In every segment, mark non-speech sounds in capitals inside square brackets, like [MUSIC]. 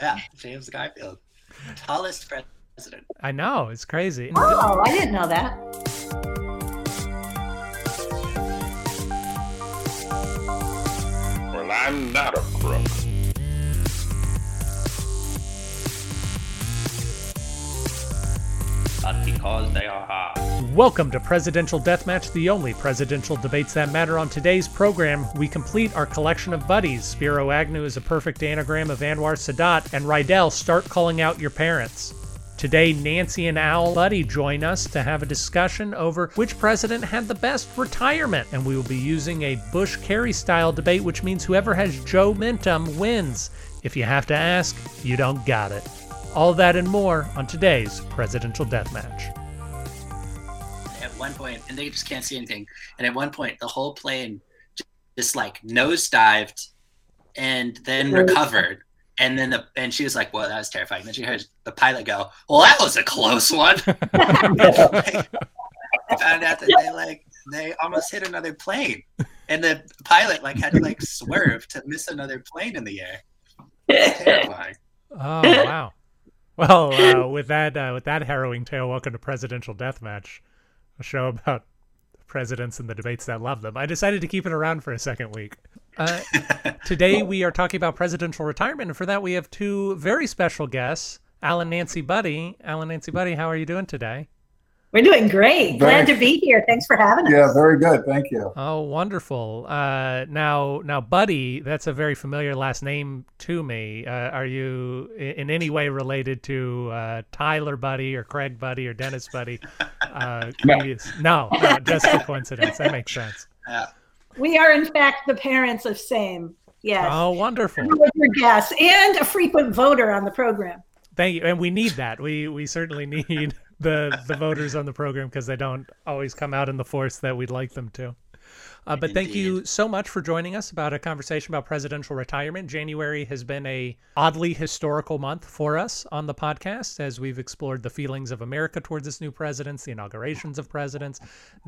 Yeah, James Garfield, tallest president. I know it's crazy. Oh, I didn't know that. Well, I'm not a crook. But because they are hard. Welcome to Presidential Deathmatch, the only presidential debates that matter. On today's program, we complete our collection of buddies. Spiro Agnew is a perfect anagram of Anwar Sadat, and Rydell start calling out your parents. Today, Nancy and Al Budde join us to have a discussion over which president had the best retirement. And we will be using a Bush Kerry style debate, which means whoever has Joe Mintum wins. If you have to ask, you don't got it. All that and more on today's Presidential Deathmatch. At one point, and they just can't see anything. And at one point, the whole plane just like nosedived and then recovered. And then the and she was like, "Well, that was terrifying." Then she heard the pilot go, "Well, that was a close one." I [LAUGHS] [LAUGHS] found out that they like they almost hit another plane, and the pilot like had to like swerve to miss another plane in the air. [LAUGHS] Terrifying. Oh wow. Well, uh, with that uh, with that harrowing tale, welcome to Presidential Deathmatch, a show about presidents and the debates that love them. I decided to keep it around for a second week. Uh, [LAUGHS] today we are talking about presidential retirement, and for that we have two very special guests, Alan Nancy Budde. Alan Nancy Budde, how are you doing today? We're doing great. Glad to be here. Thanks for having us. Yeah, very good. Thank you. Oh, wonderful. Uh, now, now, Budde, that's a very familiar last name to me. Uh, are you in any way related to uh, Tyler Budde or Craig Budde or Dennis Budde? Uh, [LAUGHS] No. previous- no, no, just a coincidence. That makes sense. Yeah. We are, in fact, the parents of same. Yes. Oh, wonderful. You your guest and a frequent voter on the program. Thank you, and we need that. We we certainly need the the voters on the program because they don't always come out in the force that we'd like them to. Uh, but thank you so much for joining us about a conversation about presidential retirement. January has been a oddly historical month for us on the podcast as we've explored the feelings of America towards its new presidents, the inaugurations of presidents,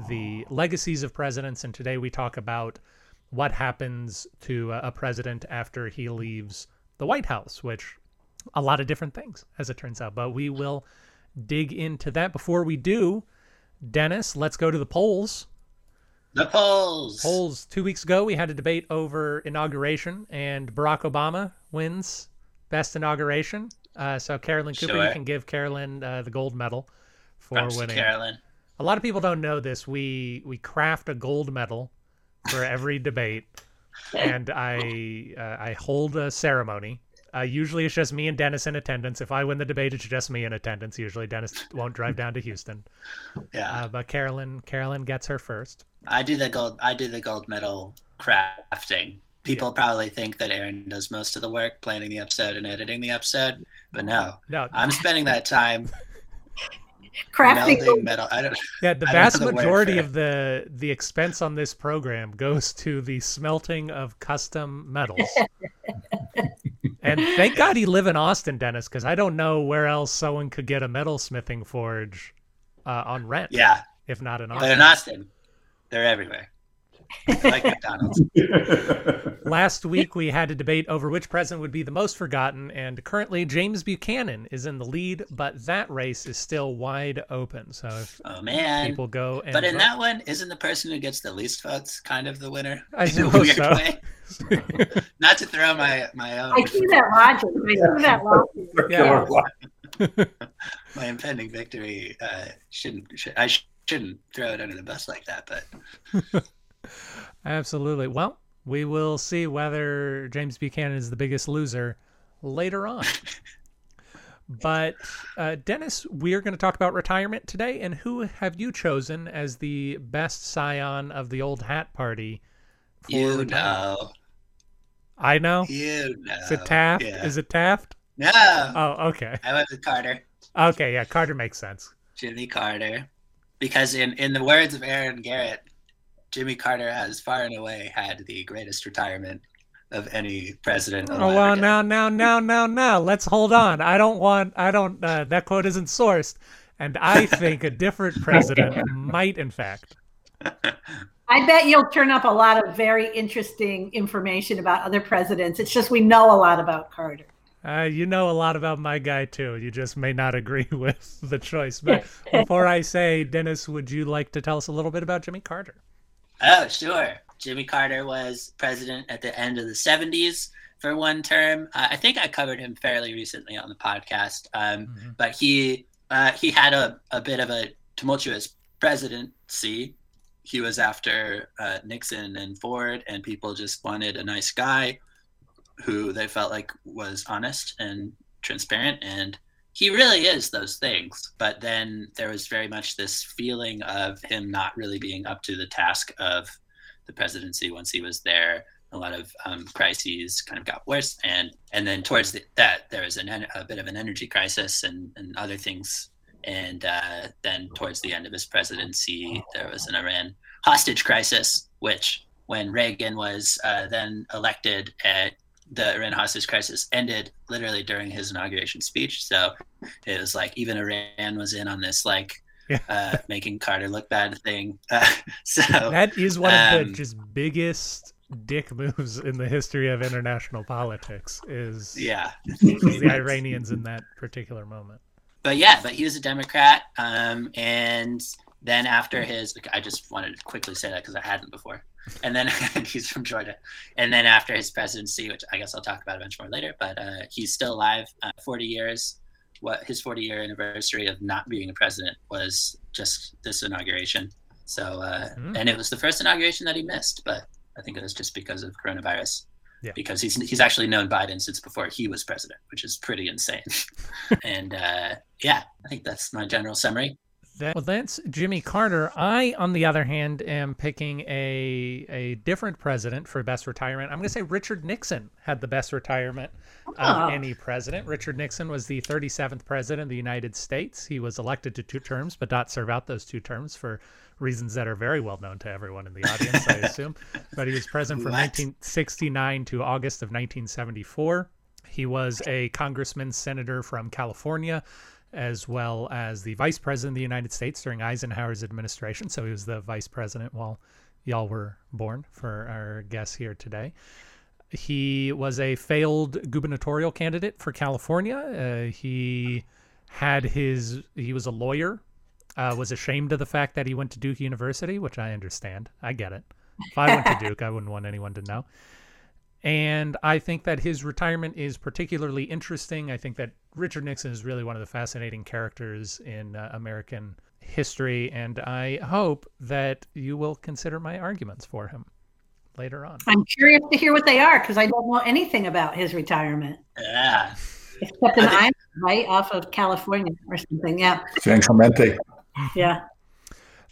the legacies of presidents, and today we talk about what happens to a a president after he leaves the White House, which a lot of different things, as it turns out. But we will dig into that. Before we do, Dennis, let's go to the polls. The polls. Polls two weeks ago, we had a debate over inauguration, and Barack Obama wins best inauguration. Uh, so Carolyn Cooper, you can give Carolyn uh, the gold medal for Props winning. Carolyn. A lot of people don't know this. We we craft a gold medal for every debate, [LAUGHS] and I uh, I hold a ceremony. Uh, usually it's just me and Dennis in attendance. If I win the debate, it's just me in attendance. Usually Dennis won't drive down to Houston. [LAUGHS] Yeah. Uh, but Carolyn Carolyn gets her first. I do the gold. I do the gold medal crafting. People probably think that Aaron does most of the work, planning the episode and editing the episode, but no, No, I'm spending that time [LAUGHS] Crafting. metal. I don't. yeah, the I don't vast the majority of the the expense on this program goes to the smelting of custom metals. [LAUGHS] and thank God he live in Austin, Dennis, because I don't know where else someone could get a metalsmithing forge uh, on rent. Yeah, if not in but Austin. in Austin, they're everywhere. [LAUGHS] like McDonald's. [LAUGHS] Last week we had a debate over which president would be the most forgotten, and currently James Buchanan is in the lead, but that race is still wide open. So if Oh man. people go and But in vote- that one, isn't the person who gets the least votes kind of the winner? I In a weird so. way? [LAUGHS] Not to throw my my I own see that logic. I see that logic. Yeah. my impending victory. Uh, shouldn't should, I shouldn't throw it under the bus like that, but Absolutely. Well, we will see whether James Buchanan is the biggest loser later on. but uh, Dennis, we are going to talk about retirement today, and who have you chosen as the best scion of the old hat party? For you retirement? know, I know. you know. Is it Taft? Yeah. Is it Taft? No, Oh, okay. I went with Carter, Okay, yeah, Carter makes sense. Jimmy Carter, because in in the words of Aaron Garrett, Jimmy Carter has far and away had the greatest retirement of any president. Oh well, or now, now, now, now, now. Let's hold on. I don't want. I don't. Uh, that quote isn't sourced, and I think a different [LAUGHS] president might, in fact. I bet you'll turn up a lot of very interesting information about other presidents. It's just we know a lot about Carter. Uh, you know a lot about my guy too. You just may not agree [LAUGHS] with the choice. But before I say, Dennis, would you like to tell us a little bit about Jimmy Carter? Oh, sure. Jimmy Carter was president at the end of the 70s for one term. Uh, I think I covered him fairly recently on the podcast. Um, mm-hmm. But he uh, he had a, a bit of a tumultuous presidency. He was after uh, Nixon and Ford, and people just wanted a nice guy who they felt like was honest and transparent and he really is those things but then there was very much this feeling of him not really being up to the task of the presidency once he was there. A lot of um, crises kind of got worse and and then towards the, that there was an, a bit of an energy crisis and, and other things. And uh, then towards the end of his presidency there was an iran hostage crisis which when reagan was uh, then elected at the Iran hostage crisis ended literally during his inauguration speech. So it was like even Iran was in on this, like yeah. uh, [LAUGHS] making Carter look bad thing. [LAUGHS] Uh, so that is one um, of the um, just biggest dick moves in the history of international politics. Is yeah, the [LAUGHS] Iranians in that particular moment. But yeah, but he was a Democrat, um, and then after his, I just wanted to quickly say that because I hadn't before and then [LAUGHS] he's from Georgia. And then after his presidency, which I guess I'll talk about a bunch more later, but uh, he's still alive. Uh, 40 years. What his 40 year anniversary of not being a president was just this inauguration. So, uh, mm-hmm. and it was the first inauguration that he missed, but I think it was just because of coronavirus. Yeah. Because he's he's actually known Biden since before he was president, which is pretty insane. [LAUGHS] and uh, yeah, I think that's my general summary. That, well, that's Jimmy Carter. I, on the other hand, am picking a a different president for best retirement. I'm going to say Richard Nixon had the best retirement uh, oh. of any president. Richard Nixon was the 37th president of the United States. He was elected to two terms, but not serve out those two terms for reasons that are very well known to everyone in the audience, I [LAUGHS] assume. But he was president from 1969 to August of 1974. He was a congressman, senator from California as well as the vice president of the United States during Eisenhower's administration. So he was the vice president while y'all were born for our guests here today. He was a failed gubernatorial candidate for California. Uh, he had his, he was a lawyer, uh, was ashamed of the fact that he went to Duke University, which I understand. I get it. If I went to [LAUGHS] Duke, I wouldn't want anyone to know. And I think that his retirement is particularly interesting. I think that Richard Nixon is really one of the fascinating characters in uh, American history. And I hope that you will consider my arguments for him later on. I'm curious to hear what they are because I don't know anything about his retirement. Yeah. Except an island, right? Off of California or something. Yeah. San Clemente. Yeah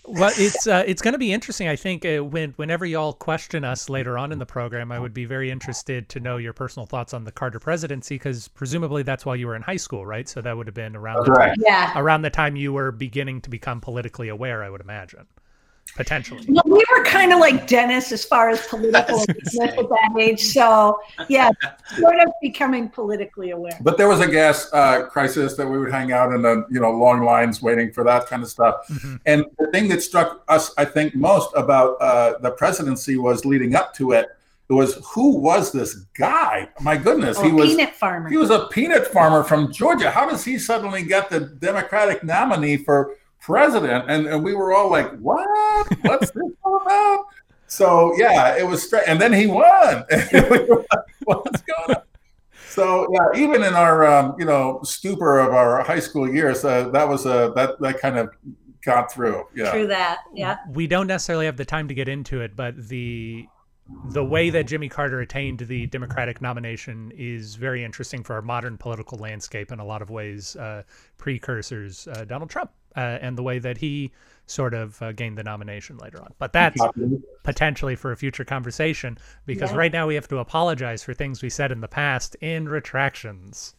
well, it's uh, it's going to be interesting. I think uh, when whenever y'all question us later on in the program, I would be very interested to know your personal thoughts on the Carter presidency because presumably that's while you were in high school, right? So that would have been around the right. time, yeah. around the time you were beginning to become politically aware. I would imagine potentially. Well, we were kind of like Dennis as far as political [LAUGHS] at that age. So, yeah, sort of becoming politically aware. But there was a gas uh, crisis that we would hang out in the you know long lines waiting for that kind of stuff. Mm-hmm. And the thing that struck us, I think, most about uh, the presidency was leading up to it. It was who was this guy? My goodness, oh, he was peanut farmer. He was a peanut farmer from Georgia. How does he suddenly get the Democratic nominee for president. And, and we were all like, what? What's this [LAUGHS] all about? So, yeah, it was straight. And then he won. [LAUGHS] What's going on? So yeah, even in our um, you know stupor of our high school years, uh, that was a that that kind of got through. Yeah, true that. Yeah, we don't necessarily have the time to get into it, but the the way that Jimmy Carter attained the Democratic nomination is very interesting for our modern political landscape in a lot of ways. Uh, precursors uh, Donald Trump uh, and the way that he sort of uh, gained the nomination later on. But that's potentially for a future conversation because yeah. right now we have to apologize for things we said in the past in retractions.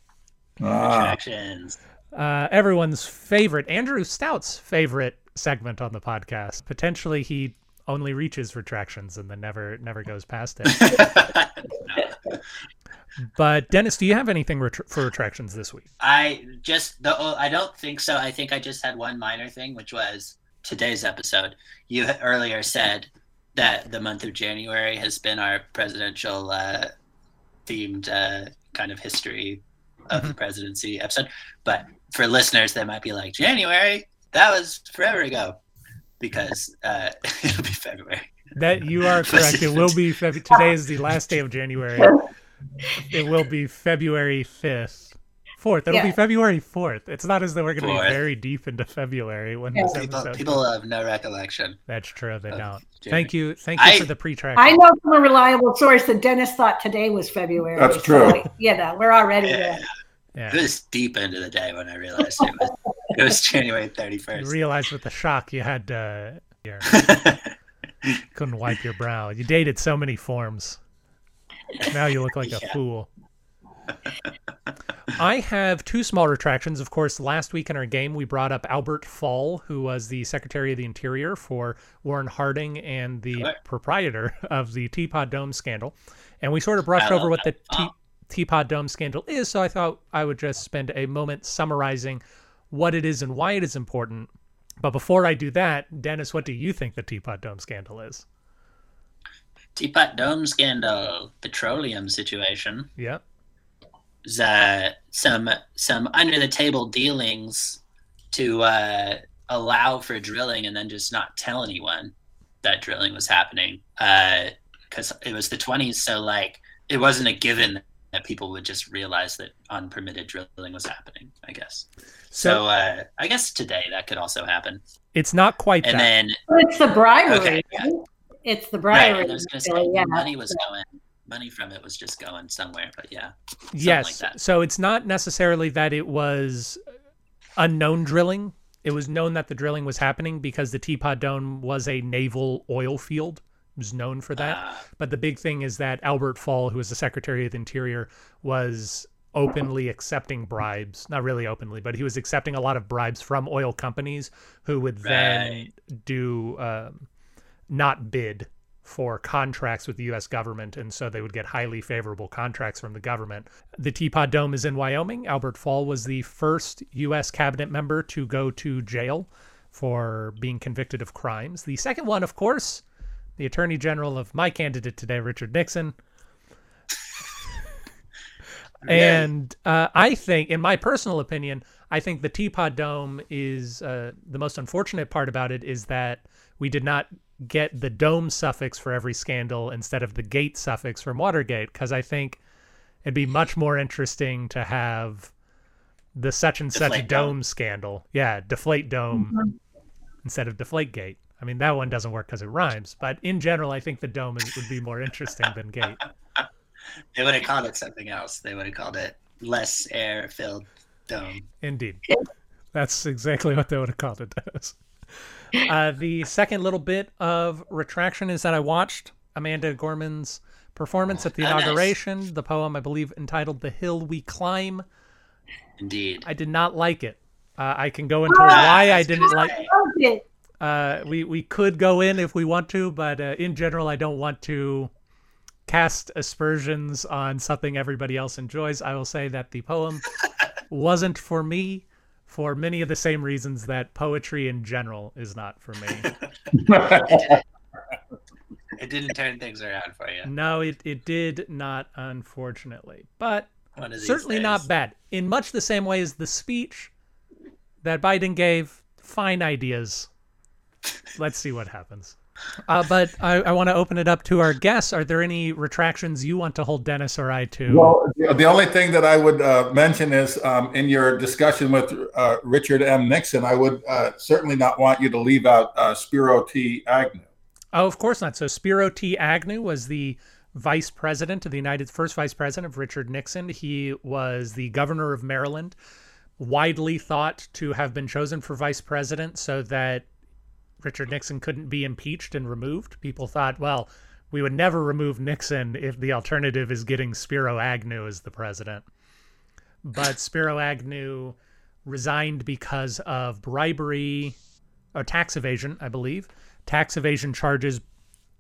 Ah. Retractions. Uh, everyone's favorite, Andrew Stout's favorite segment on the podcast. Potentially, he only reaches retractions and then never never goes past it. [LAUGHS] [LAUGHS] [LAUGHS] but Dennis, do you have anything ret for retractions this week? I just the I don't think so. I think I just had one minor thing, which was today's episode. You earlier said that the month of January has been our presidential uh, themed uh, kind of history of the presidency episode. But for listeners that might be like January, that was forever ago, because uh, [LAUGHS] it'll be February. That you are correct. It will be Feb- today is the last day of January. [LAUGHS] [LAUGHS] It will be February fifth. Fourth. It'll be February fourth. It's not as though we're going to be very deep into February when Yeah. this People, episode. people have no recollection. That's true. They don't. January. Thank you. Thank you I- for the pre-track. I know from a reliable source that Dennis thought today was February. That's so, true. you know, we're already Yeah. there. Yeah. It was deep into the day when I realized it was, it was [LAUGHS] January 31st. You realized with the shock you had uh, [LAUGHS] your, couldn't wipe your brow. You dated so many forms. Now you look like a [LAUGHS] Yeah. fool. I have two small retractions. Of course, last week in our game, we brought up Albert Fall, who was the Secretary of the Interior for Warren Harding and the proprietor of the Teapot Dome scandal. And we sort of brushed over what the tea, Wow. Teapot Dome scandal is, so I thought I would just spend a moment summarizing what it is and why it is important. But before I do that, Dennis, what do you think the Teapot Dome scandal is? Teapot Dome scandal, petroleum situation. Yeah. was, uh, some some under the table dealings to uh, allow for drilling and then just not tell anyone that drilling was happening because it was the 20s so like it wasn't a given that people would just realize that unpermitted drilling was happening i guess so, uh, i guess today that could also happen It's not quite and that. then It's the bribery. Okay, yeah. Right? It's the right, bribery. I was gonna say, really, yeah. money was going money from it was just going somewhere but yeah yes. like that. So it's not necessarily that it was unknown drilling. It was known that the drilling was happening because the Teapot Dome was a naval oil field. It was known for that. uh, But the big thing is that Albert Fall, who was the Secretary of the Interior, was openly accepting bribes. Not really openly, but he was accepting a lot of bribes from oil companies who would then do um, not bid for contracts with the U.S. government, and so they would get highly favorable contracts from the government. The Teapot Dome is in Wyoming. Albert Fall was the first U.S. cabinet member to go to jail for being convicted of crimes. The second one, of course, the Attorney General of my candidate today, Richard Nixon. [LAUGHS] And uh, I think, in my personal opinion, I think the Teapot Dome is uh, the most unfortunate part about it is that we did not get the dome suffix for every scandal instead of the gate suffix from Watergate, because I think it'd be much more interesting to have the such and such dome. dome. scandal. Yeah, deflate dome mm-hmm. instead of deflate gate. I mean, that one doesn't work because it rhymes, but in general, I think the dome is, would be more interesting than gate. [LAUGHS] They would have called it something else. They would have called it less air filled dome. Indeed. That's exactly what they would have called it. Uh, the second little bit of retraction is that I watched Amanda Gorman's performance at the Oh, nice. inauguration, the poem, I believe, entitled The Hill We Climb. Indeed. I did not like it. Uh, I can go into why I didn't like Loved it. uh, we we could go in if we want to, but uh, in general, I don't want to cast aspersions on something everybody else enjoys. I will say that the poem [LAUGHS] wasn't for me for many of the same reasons that poetry in general is not for me. [LAUGHS] It didn't turn things around for you. no, it it did not, unfortunately, but One of these certainly days. not bad. In much the same way as the speech that Biden gave, fine ideas. Let's see what happens. Uh, but I, I want to open it up to our guests. Are there any retractions you want to hold Dennis or I to? Well, the only thing that I would uh, mention is um, in your discussion with uh, Richard M. Nixon, I would uh, certainly not want you to leave out uh, Spiro T. Agnew. Oh, of course not. So Spiro T. Agnew was the vice president of the United first vice president of Richard Nixon. He was the governor of Maryland, widely thought to have been chosen for vice president so that Richard Nixon couldn't be impeached and removed. People thought, well, we would never remove Nixon if the alternative is getting Spiro Agnew as the president. But Spiro Agnew resigned because of bribery or tax evasion, I believe. Tax evasion charges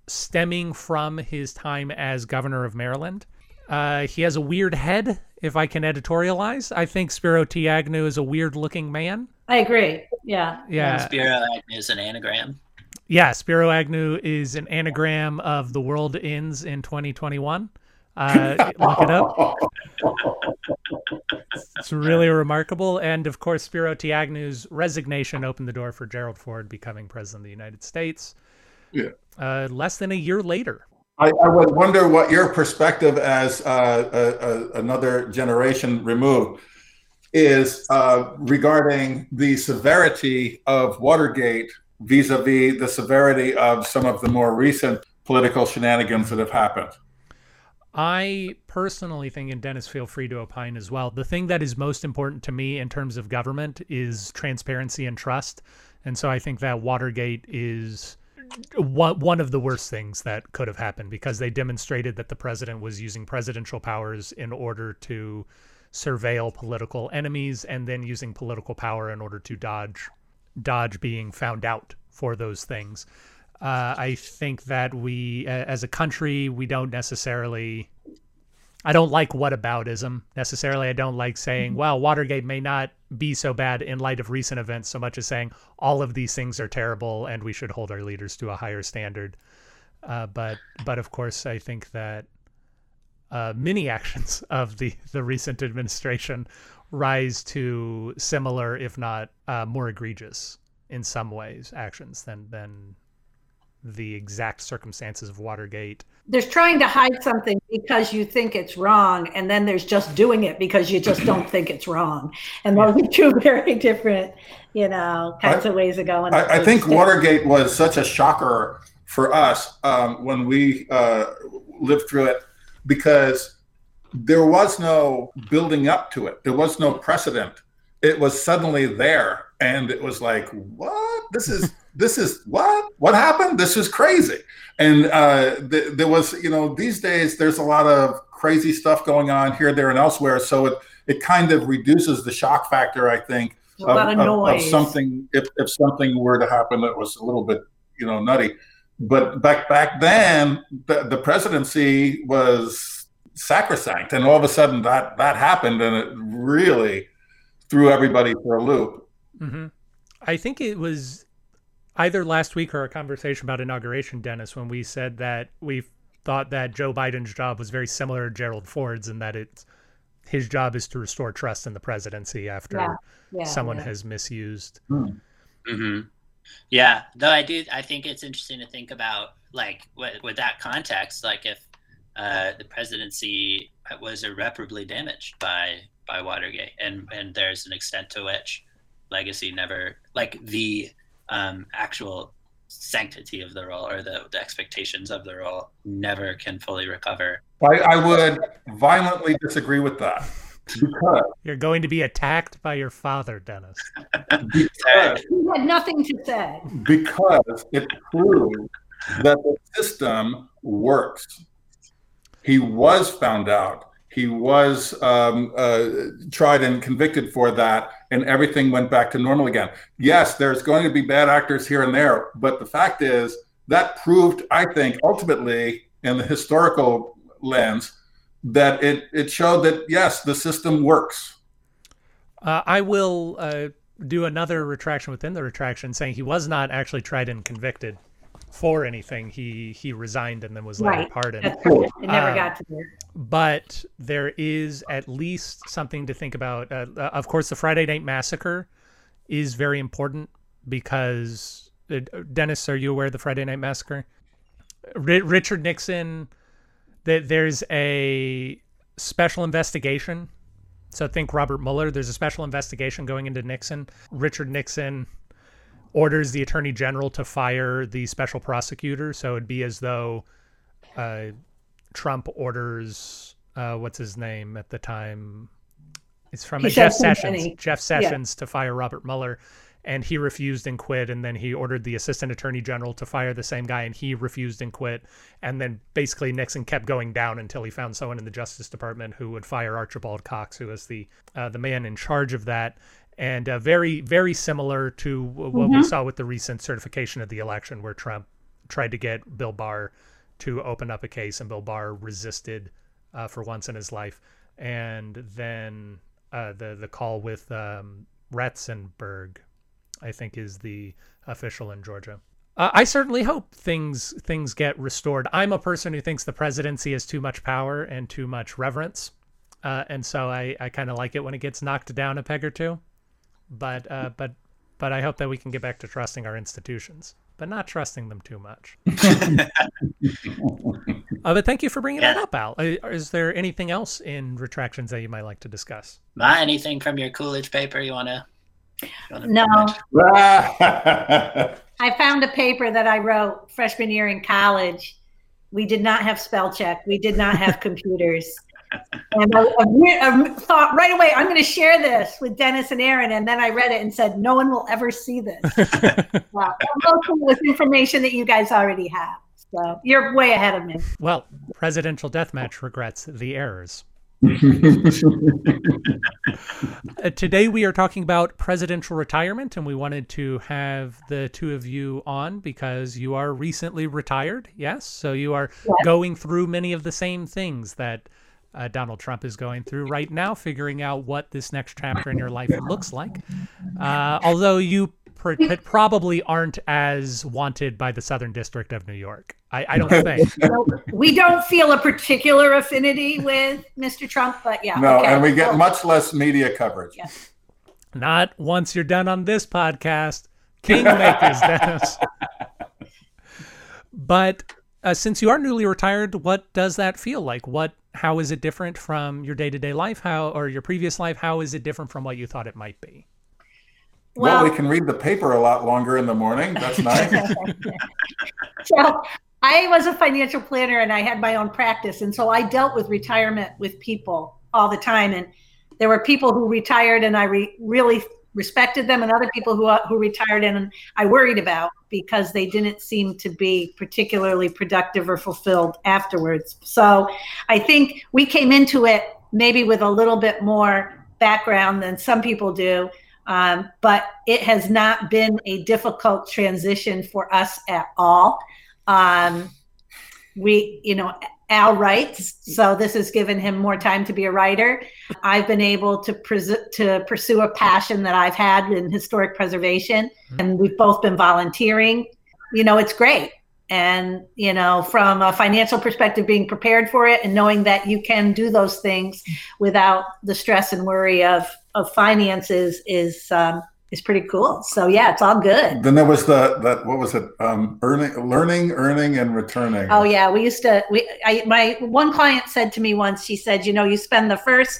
stemming from his time as governor of Maryland. Uh, he has a weird head, if I can editorialize. I think Spiro T. Agnew is a weird looking man. I agree. Yeah. Yeah. Spiro Agnew is an anagram. Yeah, Spiro Agnew is an anagram of the world ends in 2021. Uh, look it up. It's really remarkable. And of course, Spiro T. Agnew's resignation opened the door for Gerald Ford becoming president of the United States. Yeah. Uh, less than a year later. I, I, would wonder what your perspective as uh, a, a, another generation removed is uh, regarding the severity of Watergate vis-a-vis the severity of some of the more recent political shenanigans that have happened. I personally think, and Dennis, feel free to opine as well. The thing that is most important to me in terms of government is transparency and trust. And so I think that Watergate is one, of the worst things that could have happened because they demonstrated that the president was using presidential powers in order to surveil political enemies and then using political power in order to dodge dodge being found out for those things. Uh, I think that we, as a country, we don't necessarily. I don't like whataboutism necessarily. I don't like saying, "Well, Watergate may not be so bad in light of recent events," so much as saying all of these things are terrible and we should hold our leaders to a higher standard. Uh, but, but of course, I think that uh, many [LAUGHS] actions of the the recent administration rise to similar, if not uh, more egregious, in some ways, actions than than the exact circumstances of Watergate. There's trying to hide something because you think it's wrong, and then there's just doing it because you just don't think it's wrong. And those are two [LAUGHS] very different, you know, kinds I, of ways of going. I, I think Watergate was such a shocker for us um, when we uh, lived through it because there was no building up to it. There was no precedent. It was suddenly there, and it was like, what? This is this is what? What happened? This is crazy. And uh, th- there was you know these days there's a lot of crazy stuff going on here there and elsewhere. So it it kind of reduces the shock factor i think of, of, of, something if, if something were to happen that was a little bit you know nutty. But back back then the, the presidency was sacrosanct and all of a sudden that that happened and it really threw everybody for a loop. Mm-hmm. i think it was either last week or a conversation about inauguration, Dennis, when we said that we thought that Joe Biden's job was very similar to Gerald Ford's and that it's his job is to restore trust in the presidency after yeah. Yeah, someone yeah. has misused. Mm -hmm. Yeah, though I do, I think it's interesting to think about like with, with that context, like if uh, the presidency was irreparably damaged by by Watergate, and and there's an extent to which legacy never like the um, actual sanctity of the role or the, the expectations of the role never can fully recover. I, I would violently disagree with that. Because you're going to be attacked by your father, Dennis. Because [LAUGHS] he had nothing to say. Because it proves that the system works. He was found out he was um, uh, tried and convicted for that, and everything went back to normal again. Yes, there's going to be bad actors here and there, but the fact is that proved, I think, ultimately in the historical lens, that it it showed that yes, the system works. Uh, I will uh, do another retraction within the retraction, saying he was not actually tried and convicted for anything. He he resigned and then was later right. pardoned. It never um, got to there. But there is at least something to think about. Uh, uh, of course, the Friday Night Massacre is very important because uh, Dennis, are you aware of the Friday Night Massacre? R Richard Nixon. That there's a special investigation. So think Robert Mueller. There's a special investigation going into Nixon. Richard Nixon orders the attorney general to fire the special prosecutor. So it'd be as though uh, Trump orders uh, what's his name at the time? It's from Jeff Sessions. Jeff Sessions yeah. to fire Robert Mueller, and he refused and quit. And then he ordered the assistant attorney general to fire the same guy, and he refused and quit. And then basically Nixon kept going down until he found someone in the Justice Department who would fire Archibald Cox, who was the uh, the man in charge of that and uh, very very similar to what mm -hmm. we mm-hmm. saw with the recent certification of the election where Trump tried to get Bill Barr to open up a case and Bill Barr resisted uh, for once in his life and then uh, the the call with um, Ratzenberg I think is the official in Georgia Uh, I certainly hope things things get restored. I'm a person who thinks the presidency has too much power and too much reverence, uh, and so I, I kind of like it when it gets knocked down a peg or two. But uh, but but I hope that we can get back to trusting our institutions, but not trusting them too much. [LAUGHS] Uh, but thank you for bringing yeah. that up, Al. Uh, is there anything else in retractions that you might like to discuss? Not anything from your Coolidge paper you want to? No. [LAUGHS] I found a paper that I wrote freshman year in college. We did not have spell check. We did not have [LAUGHS] computers. And I, I, I, thought right away, I'm going to share this with Dennis and Aaron. And then I read it and said, no one will ever see this. [LAUGHS] wow. Most information that you guys already have. So you're way ahead of me. Well, Presidential Deathmatch regrets the errors. [LAUGHS] uh, today we are talking about presidential retirement, and we wanted to have the two of you on because you are recently retired. Yes, so you are going through many of the same things that uh, Donald Trump is going through right now, figuring out what this next chapter in your life looks like. Uh, although you pr probably aren't as wanted by the Southern District of New York. I, I don't think. [LAUGHS] we don't feel a particular affinity with Mr. Trump, but yeah. No, okay. and we get much less media coverage. Yes. Not once you're done on this podcast. Kingmakers, [LAUGHS] Dennis. But uh, since you are newly retired, what does that feel like? What, how is it different from your day to day life? How, or your previous life? How is it different from what you thought it might be? Well, well, we can read the paper a lot longer in the morning. That's [LAUGHS] nice. so I was a financial planner and I had my own practice. And so I dealt with retirement with people all the time. And there were people who retired and I re- really respected them and other people who, who retired and I worried about because they didn't seem to be particularly productive or fulfilled afterwards. So I think we came into it maybe with a little bit more background than some people do um, but it has not been a difficult transition for us at all. Um, we, you know, Al writes, so this has given him more time to be a writer. I've been able to pres- to pursue a passion that I've had in historic preservation, mm-hmm. and we've both been volunteering. You know, it's great. And, you know, from a financial perspective, being prepared for it and knowing that you can do those things without the stress and worry of of finances is um, is pretty cool. So yeah, it's all good. Then there was the that what was it? Um, earning, learning, earning, and returning. Oh yeah, we used to. We I my one client said to me once. She said, you know, you spend the first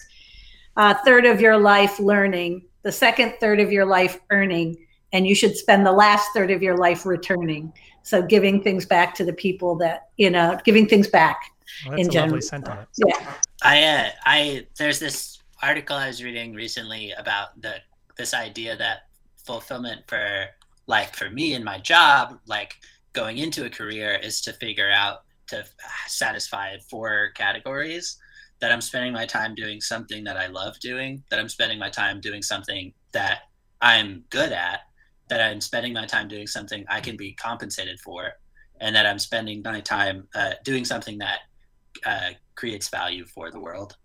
uh, third of your life learning, the second third of your life earning, and you should spend the last third of your life returning. So giving things back to the people that you know, giving things back. Well, in general. sentiment. Yeah. I uh, I there's this article I was reading recently about the this idea that fulfillment for like for me in my job, like going into a career, is to figure out to satisfy four categories. That I'm spending my time doing something that I love doing. That I'm spending my time doing something that I'm good at. That I'm spending my time doing something I can be compensated for, and that I'm spending my time uh, doing something that uh, creates value for the world.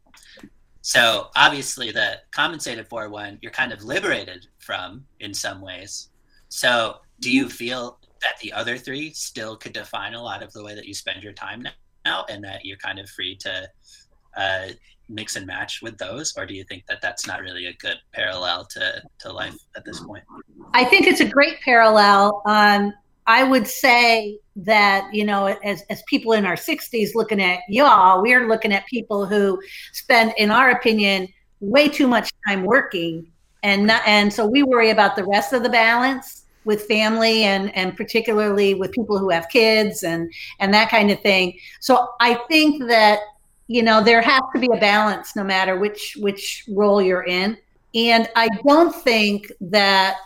So obviously, the compensated for one, you're kind of liberated from in some ways. So do you feel that the other three still could define a lot of the way that you spend your time now, and that you're kind of free to uh, mix and match with those, or do you think that that's not really a good parallel to to life at this point? I think it's a great parallel. Um, I would say that, you know, as, as people in our 60s looking at y'all, we're looking at people who spend, in our opinion, way too much time working. And not, and so we worry about the rest of the balance with family and and particularly with people who have kids and and that kind of thing. So I think that you know there has to be a balance no matter which which role you're in. And I don't think that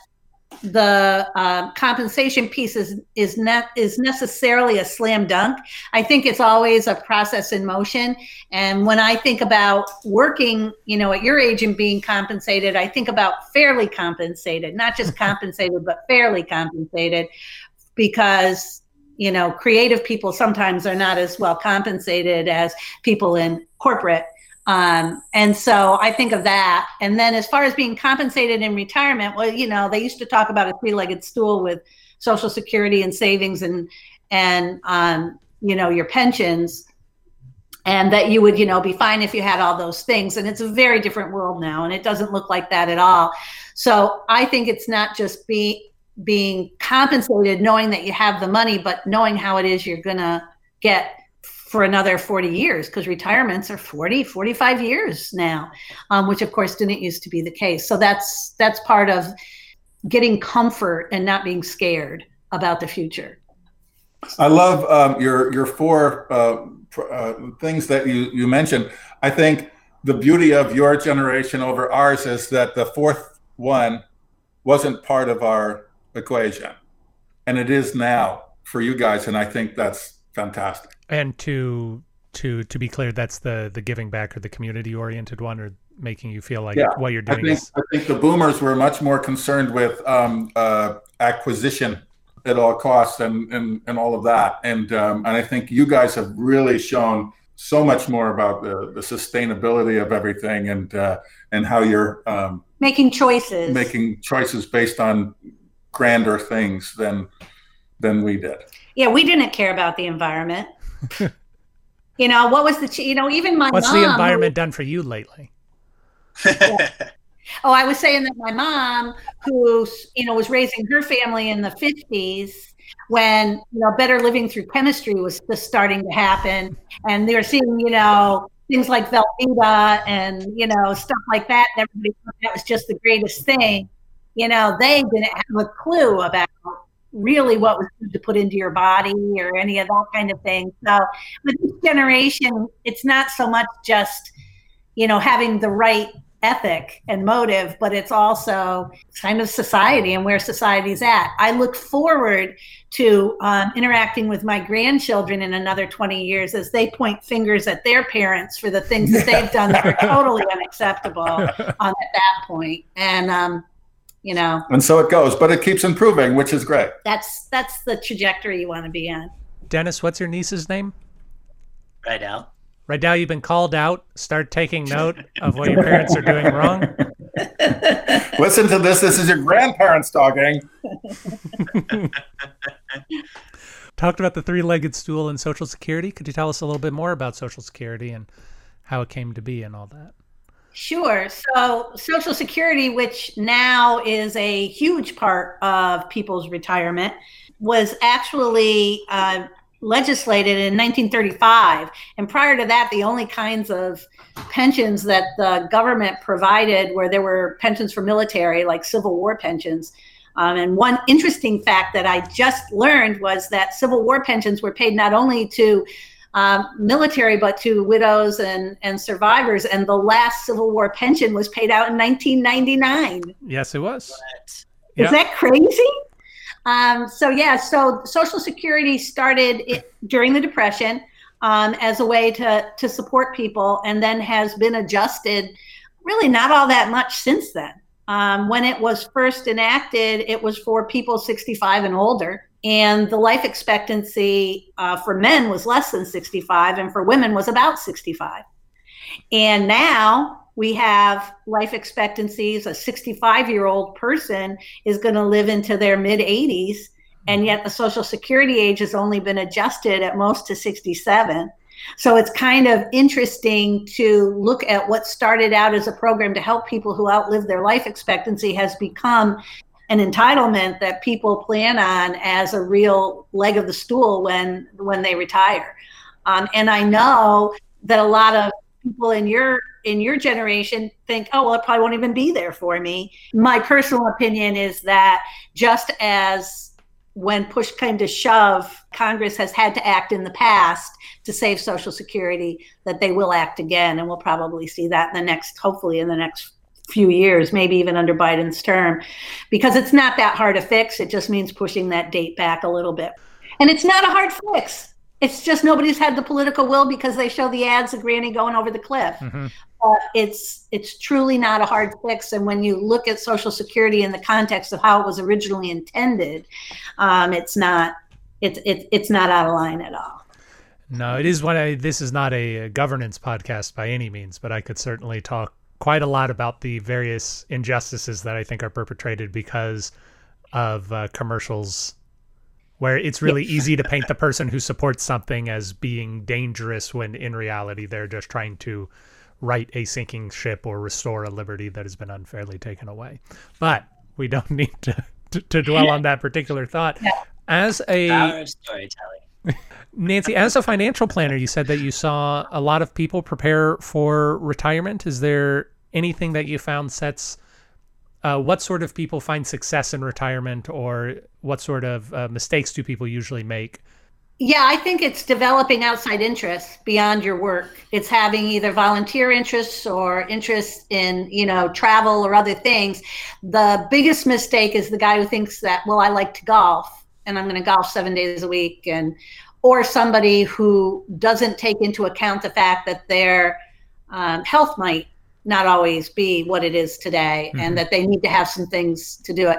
the uh, compensation piece is is not is necessarily a slam dunk. I think it's always a process in motion. And when I think about working, you know, at your age and being compensated, I think about fairly compensated, not just [LAUGHS] compensated, but fairly compensated, because you know, creative people sometimes are not as well compensated as people in corporate. Um, and so I think of that. And then as far as being compensated in retirement, well, you know, they used to talk about a three legged stool with Social Security and savings and and um, you know your pensions, and that you would you know be fine if you had all those things. And it's a very different world now, and it doesn't look like that at all. So I think it's not just being being compensated, knowing that you have the money, but knowing how it is you're gonna get for another 40 years because retirements are 40 45 years now um, which of course didn't used to be the case. So that's that's part of getting comfort and not being scared about the future. I love um, your your four uh, uh, things that you you mentioned. I think the beauty of your generation over ours is that the fourth one wasn't part of our equation and it is now for you guys and i think that's fantastic and to to to be clear, that's the the giving back or the community oriented one, or making you feel like yeah, what you're doing. I think, is... I think the boomers were much more concerned with um, uh, acquisition at all costs and, and and all of that. And um, and I think you guys have really shown so much more about the, the sustainability of everything and uh, and how you're um, making choices, making choices based on grander things than than we did. Yeah, we didn't care about the environment [LAUGHS] you know, what was the, you know, even my What's mom, the environment done for you lately? yeah. [LAUGHS] Oh, I was saying that my mom, who, you know, was raising her family in the 50s, when you know better living through chemistry was just starting to happen and they were seeing you know things like velveeta and you know stuff like that and everybody thought that was just the greatest thing you know they didn't have a clue about really what was to put into your body or any of that kind of thing. So with this generation, it's not so much just, you know, having the right ethic and motive, but it's also kind of society and where society's at. I look forward to um, interacting with my grandchildren in another 20 years as they point fingers at their parents for the things that they've done that are [LAUGHS] totally unacceptable um, at that point. And um, you know? And so it goes but it keeps improving which is great. That's that's the trajectory you want to be in dennis what's your niece's name? Right now right now you've been called out. Start taking note of what your parents are doing wrong. [LAUGHS] Listen to this. This is your grandparents talking. [LAUGHS] Talked about the three-legged stool and social security. Could you tell us a little bit more about social security and how it came to be and all that Sure. So, Social Security, which now is a huge part of people's retirement, was actually uh, legislated in 1935. And prior to that, the only kinds of pensions that the government provided where there were pensions for military, like Civil War pensions. Um, and one interesting fact that I just learned was that Civil War pensions were paid not only to um, military, but to widows and, and survivors. And the last Civil War pension was paid out in 1999. Yes, it was. Is that crazy? Um, so, yeah, so Social Security started it, during the Depression um, as a way to, to support people and then has been adjusted really not all that much since then. Um, when it was first enacted, it was for people 65 and older and the life expectancy uh, for men was less than 65 and for women was about 65 and now we have life expectancies a 65 year old person is going to live into their mid 80s and yet the social security age has only been adjusted at most to 67 so it's kind of interesting to look at what started out as a program to help people who outlive their life expectancy has become an entitlement that people plan on as a real leg of the stool when when they retire. Um, and I know that a lot of people in your in your generation think, oh well, it probably won't even be there for me. My personal opinion is that just as when push came to shove, Congress has had to act in the past to save Social Security, that they will act again. And we'll probably see that in the next, hopefully, in the next few years, maybe even under Biden's term, because it's not that hard to fix. It just means pushing that date back a little bit. And it's not a hard fix. It's just nobody's had the political will because they show the ads of Granny going over the cliff. Mm-hmm. Uh, it's it's truly not a hard fix. And when you look at Social Security in the context of how it was originally intended, um, it's not it's it, it's not out of line at all. No, it is one. I, this is not a governance podcast by any means, but I could certainly talk quite a lot about the various injustices that I think are perpetrated because of uh, commercials where it's really easy to paint the person who supports something as being dangerous when in reality they're just trying to right a sinking ship or restore a liberty that has been unfairly taken away. But we don't [LAUGHS] need to, to, to dwell on that particular thought. As a storytelling. [LAUGHS] Nancy, as a financial planner, you said that you saw a lot of people prepare for retirement. Is there anything that you found sets uh, what sort of people find success in retirement or what sort of uh, mistakes do people usually make? Yeah, I think it's developing outside interests beyond your work. It's having either volunteer interests or interests in, you know, travel or other things. The biggest mistake is the guy who thinks that, well, I like to golf and I'm going to golf seven days a week and or somebody who doesn't take into account the fact that their um, health might not always be what it is today Mhm. and that they need to have some things to do it.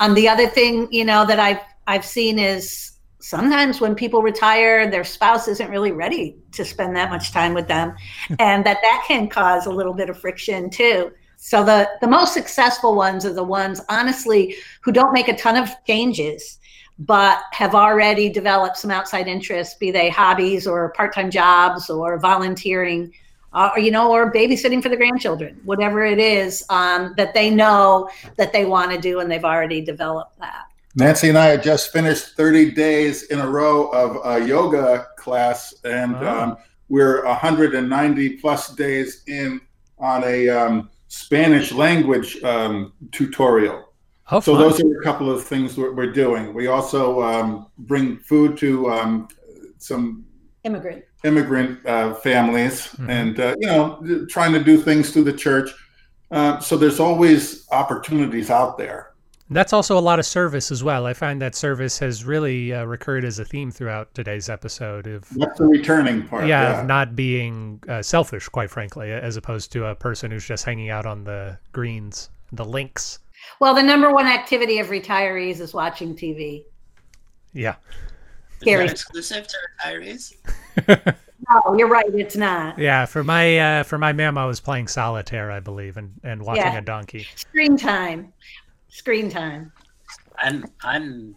Um, the other thing you know that i've i've seen is sometimes when people retire their spouse isn't really ready to spend that much time with them and that that can cause a little bit of friction too. So the the most successful ones are the ones honestly who don't make a ton of changes but have already developed some outside interests be they hobbies or part-time jobs or volunteering uh, or you know or babysitting for the grandchildren whatever it is um, that they know that they want to do and they've already developed that Nancy and I had just finished 30 days in a row of a yoga class, and Oh. um, we're 190 plus days in on a um, Spanish language um, tutorial. So fun. those are a couple of things we're, we're doing. We also um, bring food to um, some immigrant immigrant uh, families, Mhm. and uh, you know, trying to do things through the church. Uh, so there's always opportunities out there. That's also a lot of service as well. I find that service has really uh, recurred as a theme throughout today's episode of That's the returning part. yeah, of not being uh, selfish, quite frankly, as opposed to a person who's just hanging out on the greens, the links. well the number one activity of retirees is watching tv Yeah. Is Scary. that exclusive to retirees? [LAUGHS] no you're right it's not Yeah, for my uh, for my memo, I was playing solitaire, I believe, and and watching Yeah. a donkey. screen time screen time I'm I'm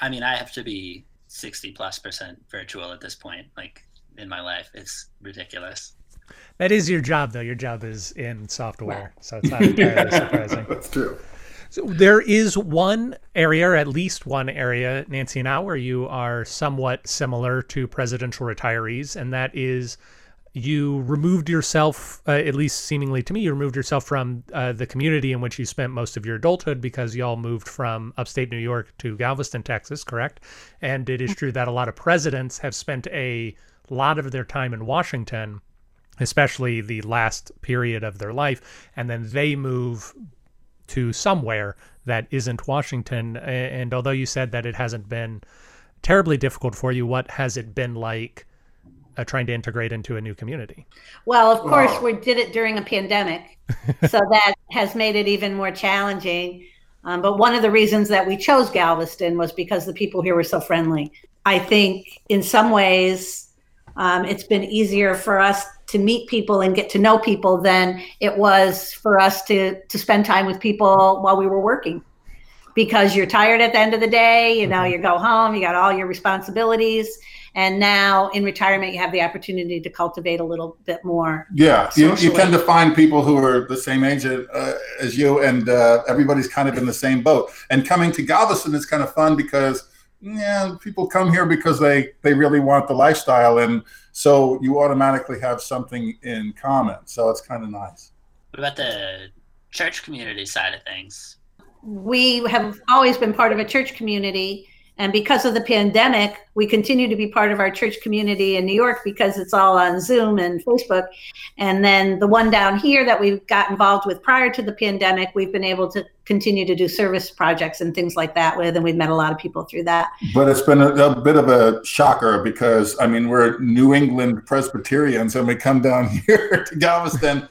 I mean I have to be 60 plus percent virtual at this point like in my life. It's ridiculous. That is your job, though. Your job is in software, so it's not entirely surprising. [LAUGHS] That's true. So there is one area, or at least one area, Nancy and I, where you are somewhat similar to presidential retirees, and that is you removed yourself, uh, at least seemingly to me, you removed yourself from uh, the community in which you spent most of your adulthood because y'all moved from upstate New York to Galveston, Texas, correct? And it is true that a lot of presidents have spent a lot of their time in Washington, especially the last period of their life, and then they move to somewhere that isn't Washington. And although you said that it hasn't been terribly difficult for you, what has it been like uh, trying to integrate into a new community? Well, of course, Wow. we did it during a pandemic, [LAUGHS] so that has made it even more challenging. Um, but one of the reasons that we chose Galveston was because the people here were so friendly. I think in some ways, um, it's been easier for us to meet people and get to know people than it was for us to to spend time with people while we were working. Because you're tired at the end of the day, you know, Mhm. you go home, you got all your responsibilities, and now in retirement, you have the opportunity to cultivate a little bit more Yeah, you, you tend to find people who are the same age uh, as you, and uh, everybody's kind of in the same boat. And coming to Galveston is kind of fun because yeah, people come here because they they really want the lifestyle, and so you automatically have something in common. So it's kind of nice. What about the church community side of things? we have always been part of a church community and because of the pandemic we continue to be part of our church community in new york because it's all on zoom and facebook and then the one down here that we got involved with prior to the pandemic we've been able to continue to do service projects and things like that with and we've met a lot of people through that But it's been a, a bit of a shocker because I mean we're New England Presbyterians, and we come down [LAUGHS] here to Galveston.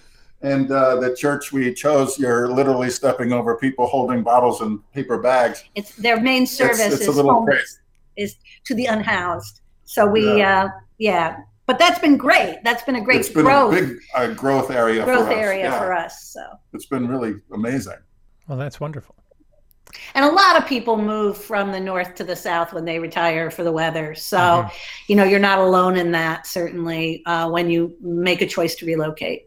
And uh, the church we chose, you're literally stepping over people holding bottles and paper bags. it's their main service it's a is little home crazy. to the unhoused so we Yeah. uh yeah but that's been great that's been a great It's been growth a big uh, growth area growth for us. area yeah. for us so It's been really amazing. Well, that's wonderful. And a lot of people move from the north to the south when they retire for the weather. So, mm-hmm. you know, you're not alone in that, certainly, uh, when you make a choice to relocate.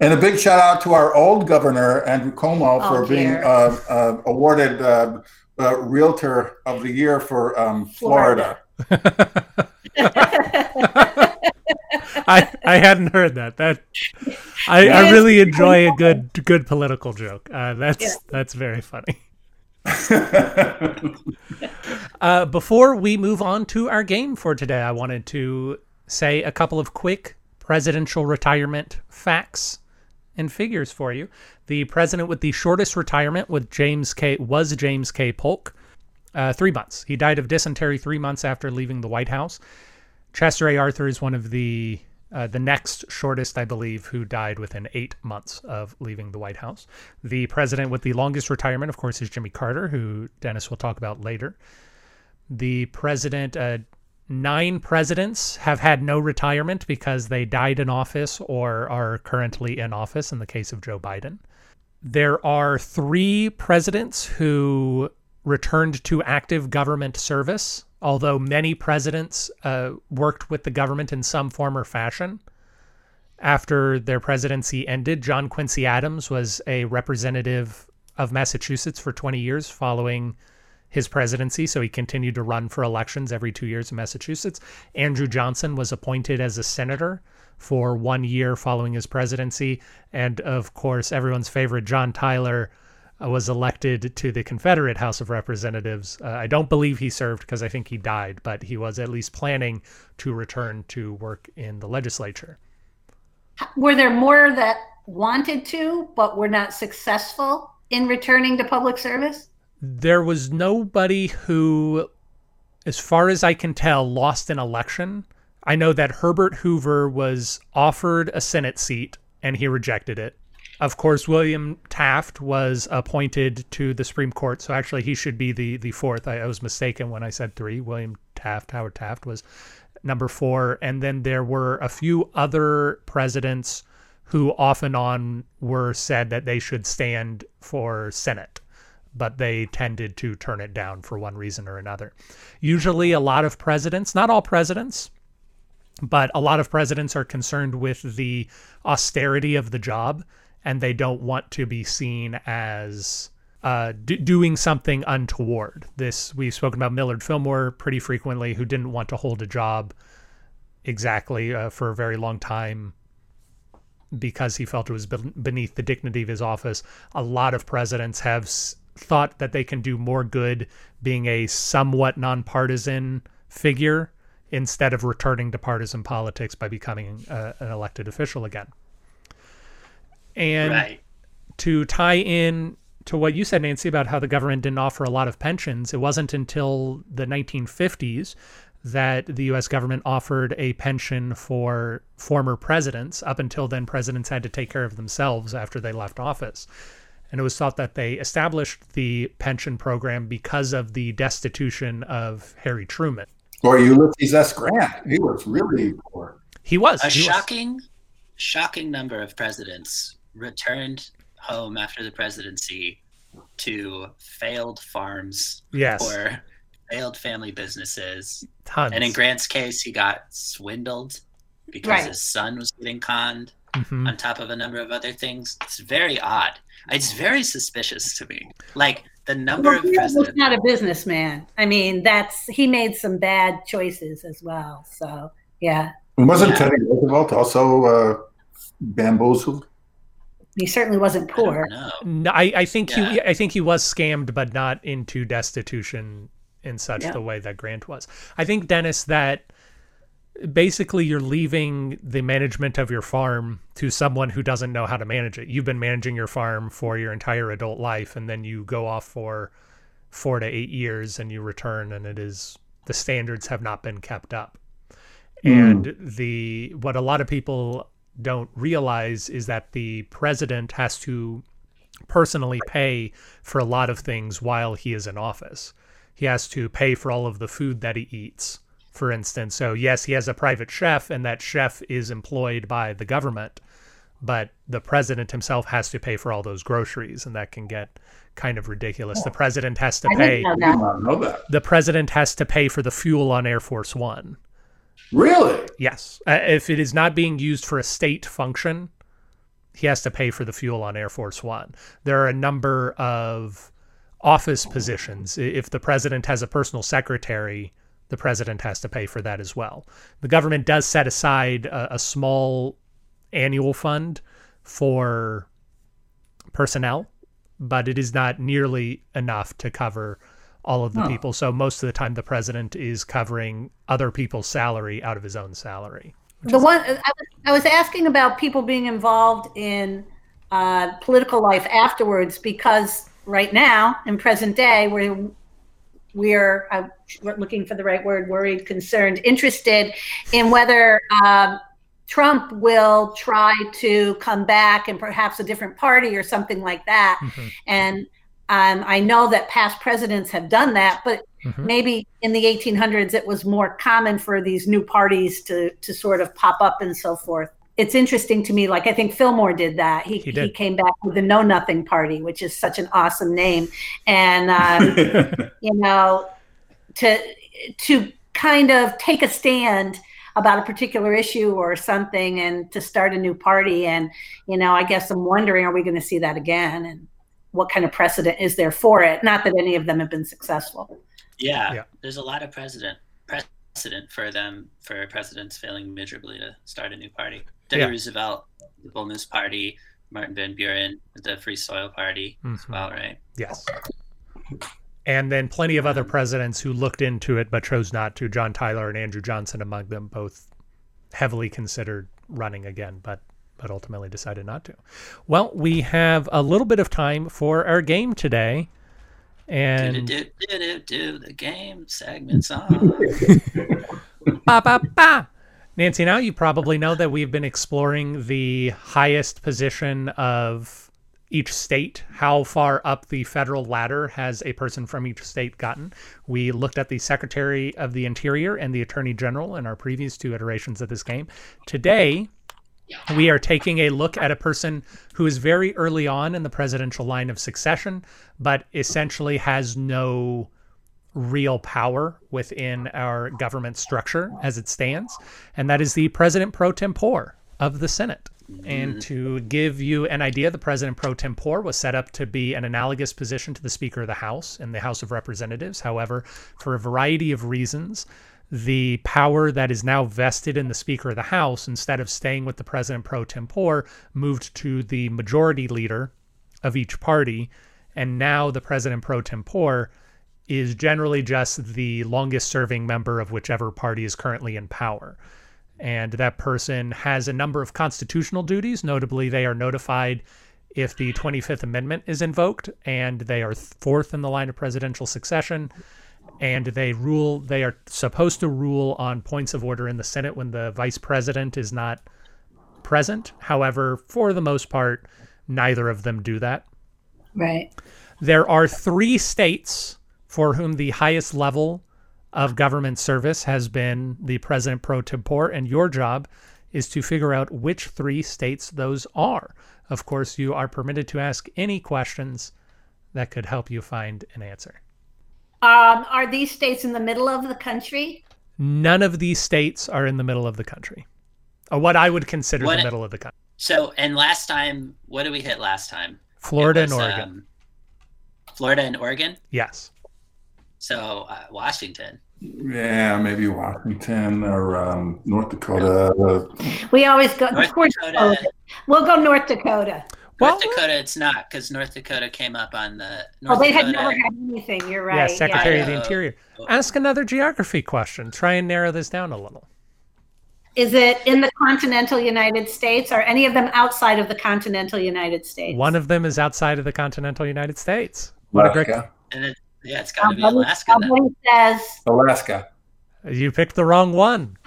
And a big shout out to our old governor, Andrew Cuomo, for oh, being uh, uh, awarded uh, Realtor of the Year for um, Florida. Florida. [LAUGHS] I I hadn't heard that. That I, I really enjoy a good good political joke. Uh, that's yeah. that's very funny. [LAUGHS] uh, before we move on to our game for today, I wanted to say a couple of quick presidential retirement facts and figures for you. The president with the shortest retirement with James K was James K. Polk, uh, three months. He died of dysentery three months after leaving the White House. Chester A. Arthur is one of the uh, the next shortest, I believe, who died within eight months of leaving the White House. The president with the longest retirement, of course, is Jimmy Carter, who Dennis will talk about later. The president, uh, nine presidents have had no retirement because they died in office or are currently in office in the case of Joe Biden. There are three presidents who returned to active government service although many presidents uh, worked with the government in some form or fashion. After their presidency ended, John Quincy Adams was a representative of Massachusetts for 20 years following his presidency, so he continued to run for elections every two years in Massachusetts. Andrew Johnson was appointed as a senator for one year following his presidency. And of course, everyone's favorite John Tyler uh, was elected to the Confederate House of Representatives. Uh, I don't believe he served because I think he died, but he was at least planning to return to work in the legislature. Were there more that wanted to, but were not successful in returning to public service? There was nobody who, as far as I can tell, lost an election. I know that Herbert Hoover was offered a Senate seat and he rejected it. Of course, William Taft was appointed to the Supreme Court, so actually he should be the the fourth. I, I was mistaken when I said three. William Taft, Howard Taft was number four, and then there were a few other presidents who off and on were said that they should stand for Senate, but they tended to turn it down for one reason or another. Usually, a lot of presidents, not all presidents, but a lot of presidents are concerned with the austerity of the job and they don't want to be seen as uh, doing something untoward. This we've spoken about Millard Fillmore pretty frequently, who didn't want to hold a job exactly uh, for a very long time because he felt it was beneath the dignity of his office. A lot of presidents have thought that they can do more good being a somewhat nonpartisan figure instead of returning to partisan politics by becoming uh, an elected official again. And right. to tie in to what you said, Nancy, about how the government didn't offer a lot of pensions, it wasn't until the 1950s that the U.S. government offered a pension for former presidents. Up until then, presidents had to take care of themselves after they left office. And it was thought that they established the pension program because of the destitution of Harry Truman. Or Ulysses S. Grant. He was really poor. He was. A he shocking, was. shocking number of presidents returned home after the presidency to failed farms yes. or failed family businesses. Tons. And in Grant's case, he got swindled because right. his son was getting conned mm -hmm. on top of a number of other things. It's very odd. It's very suspicious to me. Like the number well, of presidents. not a businessman. I mean, that's he made some bad choices as well. So yeah. Wasn't yeah. Teddy Roosevelt also uh, bamboozled? He certainly wasn't poor. I no, I, I think yeah. he I think he was scammed, but not into destitution in such yeah. the way that Grant was. I think Dennis that basically you're leaving the management of your farm to someone who doesn't know how to manage it. You've been managing your farm for your entire adult life and then you go off for 4 to 8 years and you return and it is the standards have not been kept up. Mm. And the what a lot of people don't realize is that the president has to personally pay for a lot of things while he is in office. He has to pay for all of the food that he eats, for instance. So, yes, he has a private chef, and that chef is employed by the government. but the president himself has to pay for all those groceries, and that can get kind of ridiculous. The president has to I pay. didn't know I did not know that. The president has to pay for the fuel on Air Force One. Really? Yes, uh, if it is not being used for a state function, he has to pay for the fuel on Air Force One. There are a number of office positions. If the president has a personal secretary, the president has to pay for that as well. The government does set aside a, a small annual fund for personnel, but it is not nearly enough to cover all of the Huh. people. So most of the time, the president is covering other people's salary out of his own salary. The one I was, I was asking about people being involved in uh, political life afterwards because right now in present day we're we're uh, looking for the right word worried concerned interested in whether um, Trump will try to come back and perhaps a different party or something like that. Mhm, and um, I know that past presidents have done that but mhm. maybe in the 1800s it was more common for these new parties to to sort of pop up and so forth it's interesting to me like i think fillmore did that he, He did. came back with the know nothing party which is such an awesome name and um, [LAUGHS] you know to to kind of take a stand about a particular issue or something and to start a new party and you know i guess i'm wondering are we going to see that again and what kind of precedent is there for it not that any of them have been successful Yeah, Yeah. there's a lot of precedent precedent for them for presidents failing miserably to start a new party. Teddy Yeah. Roosevelt, the Bull Moose Party, Martin Van Buren, the Free Soil Party as Mhm. well, right? Yes. And then plenty of other presidents who looked into it but chose not to. John Tyler and Andrew Johnson among them, both heavily considered running again, but but ultimately decided not to. Well, we have a little bit of time for our game today. And Do And do do do do the game segment song. [LAUGHS] ba, ba, ba. Nancy, now you probably know that we've been exploring the highest position of each state. How far up the federal ladder has a person from each state gotten? We looked at the Secretary of the Interior and the Attorney General in our previous two iterations of this game. Today, we are taking a look at a person who is very early on in the presidential line of succession, but essentially has no real power within our government structure as it stands, and that is the president pro tempore of the Senate. And mm-hmm. to give you an idea, the president pro tempore was set up to be an analogous position to the Speaker of the House in the House of Representatives. However, for a variety of reasons, the power that is now vested in the Speaker of the House, instead of staying with the president pro tempore, moved to the majority leader of each party. And now the president pro tempore is generally just the longest serving member of whichever party is currently in power. And that person has a number of constitutional duties. Notably, they are notified if the 25th Amendment is invoked, and they are fourth in the line of presidential succession. And they rule, they are supposed to rule on points of order in the Senate when the vice president is not present. However, for the most part, neither of them do that. right There are three states for whom the highest level of government service has been the president pro tempore, and your job is to figure out which three states those are. Of course, you are permitted to ask any questions that could help you find an answer. Um, are these states in the middle of the country? None of these states are in the middle of the country, or what I would consider What- the middle of the country. So, and last time, what did we hit last time? Florida It and Oregon. um, Florida and Oregon. yes. So uh, Washington. Yeah, maybe Washington or um, North Dakota. We always go. North of course, Dakota. we'll go North Dakota. Well, North Dakota, it's not because North Dakota came up on the Well, North they had Dakota. never had anything. You're right. yeah, Secretary of the Interior. Ask another geography question. Try and narrow this down a little. Is it in the continental United States? Are any of them outside of the continental United States? One of them is outside of the continental United States. What a great and it, yeah, it's got to be Somebody, Alaska. Then. somebody says Alaska. You picked the wrong one. [LAUGHS]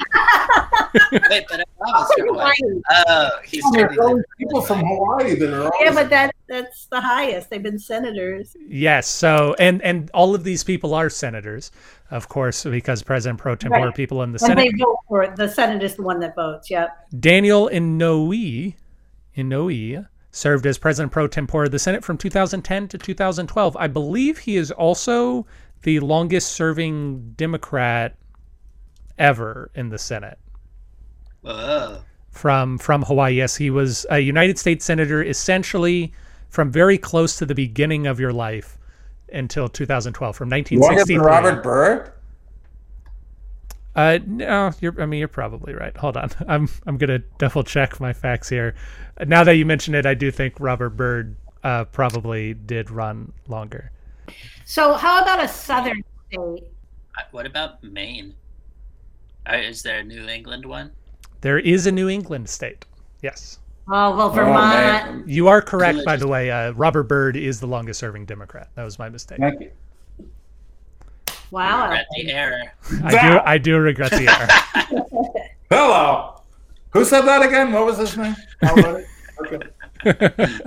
Wait, but I promised her one. Hawaii. Oh, he's There are people from Hawaii that are Yeah, always- but that that's the highest. They've been senators. Yes. So, and and all of these people are senators, of course, because President Pro Tempore Right. people in the When Senate. they vote for it, the Senate is the one that votes. Yep. Daniel Inouye Inouye served as president pro tempore of the Senate from 2010 to 2012. I believe he is also the longest serving Democrat ever in the Senate. Whoa. From from Hawaii, yes, he was a United States senator essentially from very close to the beginning of your life until 2012, from Longer than Robert Byrd? Uh, no, you're. I mean, you're probably right. Hold on, [LAUGHS] I'm. I'm gonna double check my facts here. Now that you mention it, I do think Robert Byrd uh, probably did run longer. So how about a southern state? Uh, What about Maine? Uh, is there a New England one? There is a New England state. Yes, Oh well, Oh, Vermont. man. you are correct. By the way, uh, Robert Byrd is the longest serving Democrat. That was my mistake. Thank you. wow. Regret the error. I do. I do regret the error. [LAUGHS] Hello. Who said that again? What was his name? [LAUGHS] How about it? Okay.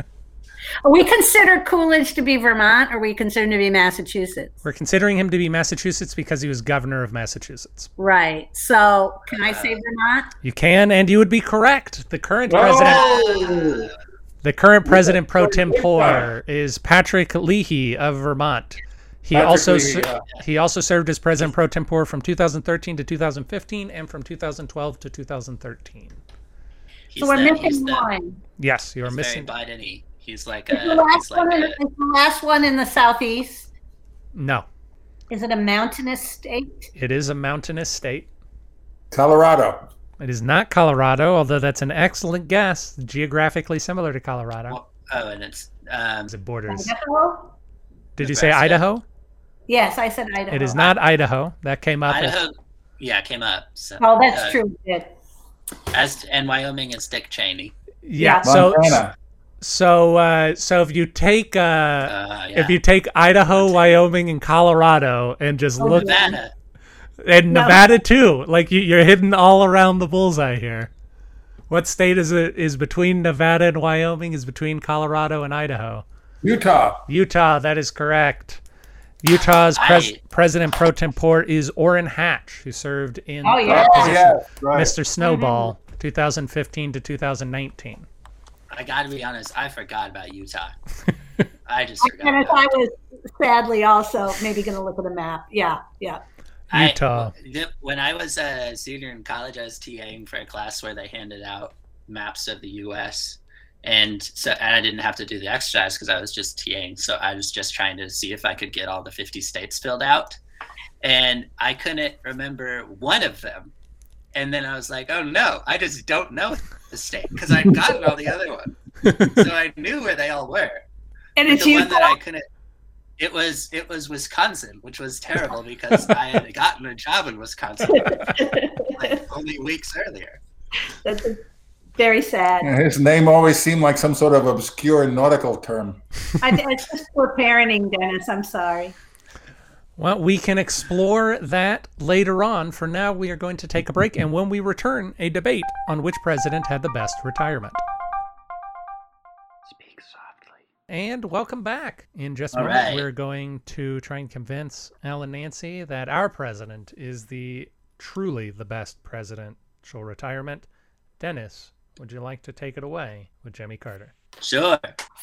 Are we consider Coolidge to be Vermont, or are we considered him to be Massachusetts? We're considering him to be Massachusetts because he was governor of Massachusetts. Right. So can I say Vermont? You can, and you would be correct. The current president. Oh! The current president pro tempore is Patrick Leahy of Vermont. He Patrick also Leahy, ser- yeah. he also served as president pro tempore from 2013 to 2015 and from 2012 to 2013. He's So we're the- he's missing the- one. Yes, you are He's missing. very Biden-y. He's like Is the last like one? In, a is the last one in the southeast? No, Is it a mountainous state? it is a mountainous state. Colorado. It is not Colorado, although that's an excellent guess. Geographically similar to Colorado, oh, and it's um, it borders. Idaho? Did you say Idaho? Yes, I said Idaho. It is not Idaho. That came up. as- Idaho. Yeah, came up. So, Oh, that's uh, true. It. As and Wyoming is Dick Cheney. yeah. Yeah. So Montana. so uh, so if you take uh, Uh, yeah. if you take Idaho, Wyoming, and Colorado and just Oh, look Nevada. and No. Nevada too, like you, you're hitting all around the bullseye here. What state is it? Is between Nevada and Wyoming? Is between Colorado and Idaho? Utah. Utah. That is correct. Utah's pres- I- president pro tempore is Orrin Hatch, who served in Oh, yeah. Oh, position, yes. Right. Mr. Snowball, mm-hmm. 2015 to 2019. I gotta be honest, I forgot about Utah. [LAUGHS] I just forgot. And if I was sadly also maybe going to look at a map. Yeah, yeah. I- Utah. th- when I was a senior in college, I was TAing for a class where they handed out maps of the U.S. And so and I didn't have to do the exercise because I was just TAing. So I was just trying to see if I could get all the 50 states filled out. And I couldn't remember one of them. And then I was like, oh no, I just don't know the state because I'd gotten all the other ones. [LAUGHS] So I knew where they all were. And it's the you. one that I couldn't. It was it was Wisconsin, which was terrible because I had gotten a job in Wisconsin [LAUGHS] like only weeks earlier. That's very sad. Yeah, His name always seemed like some sort of obscure nautical term. I, it's just poor parenting, Dennis. I'm sorry. Well, we can explore that later on. For now, we are going to take a break, and when we return, a debate on which president had the best retirement. Speak softly. And welcome back. In just a All moment, right. we're going to try and convince Al and Nancy that our president is the truly the best presidential retirement. Dennis, would you like to take it away with Jimmy Carter? Sure.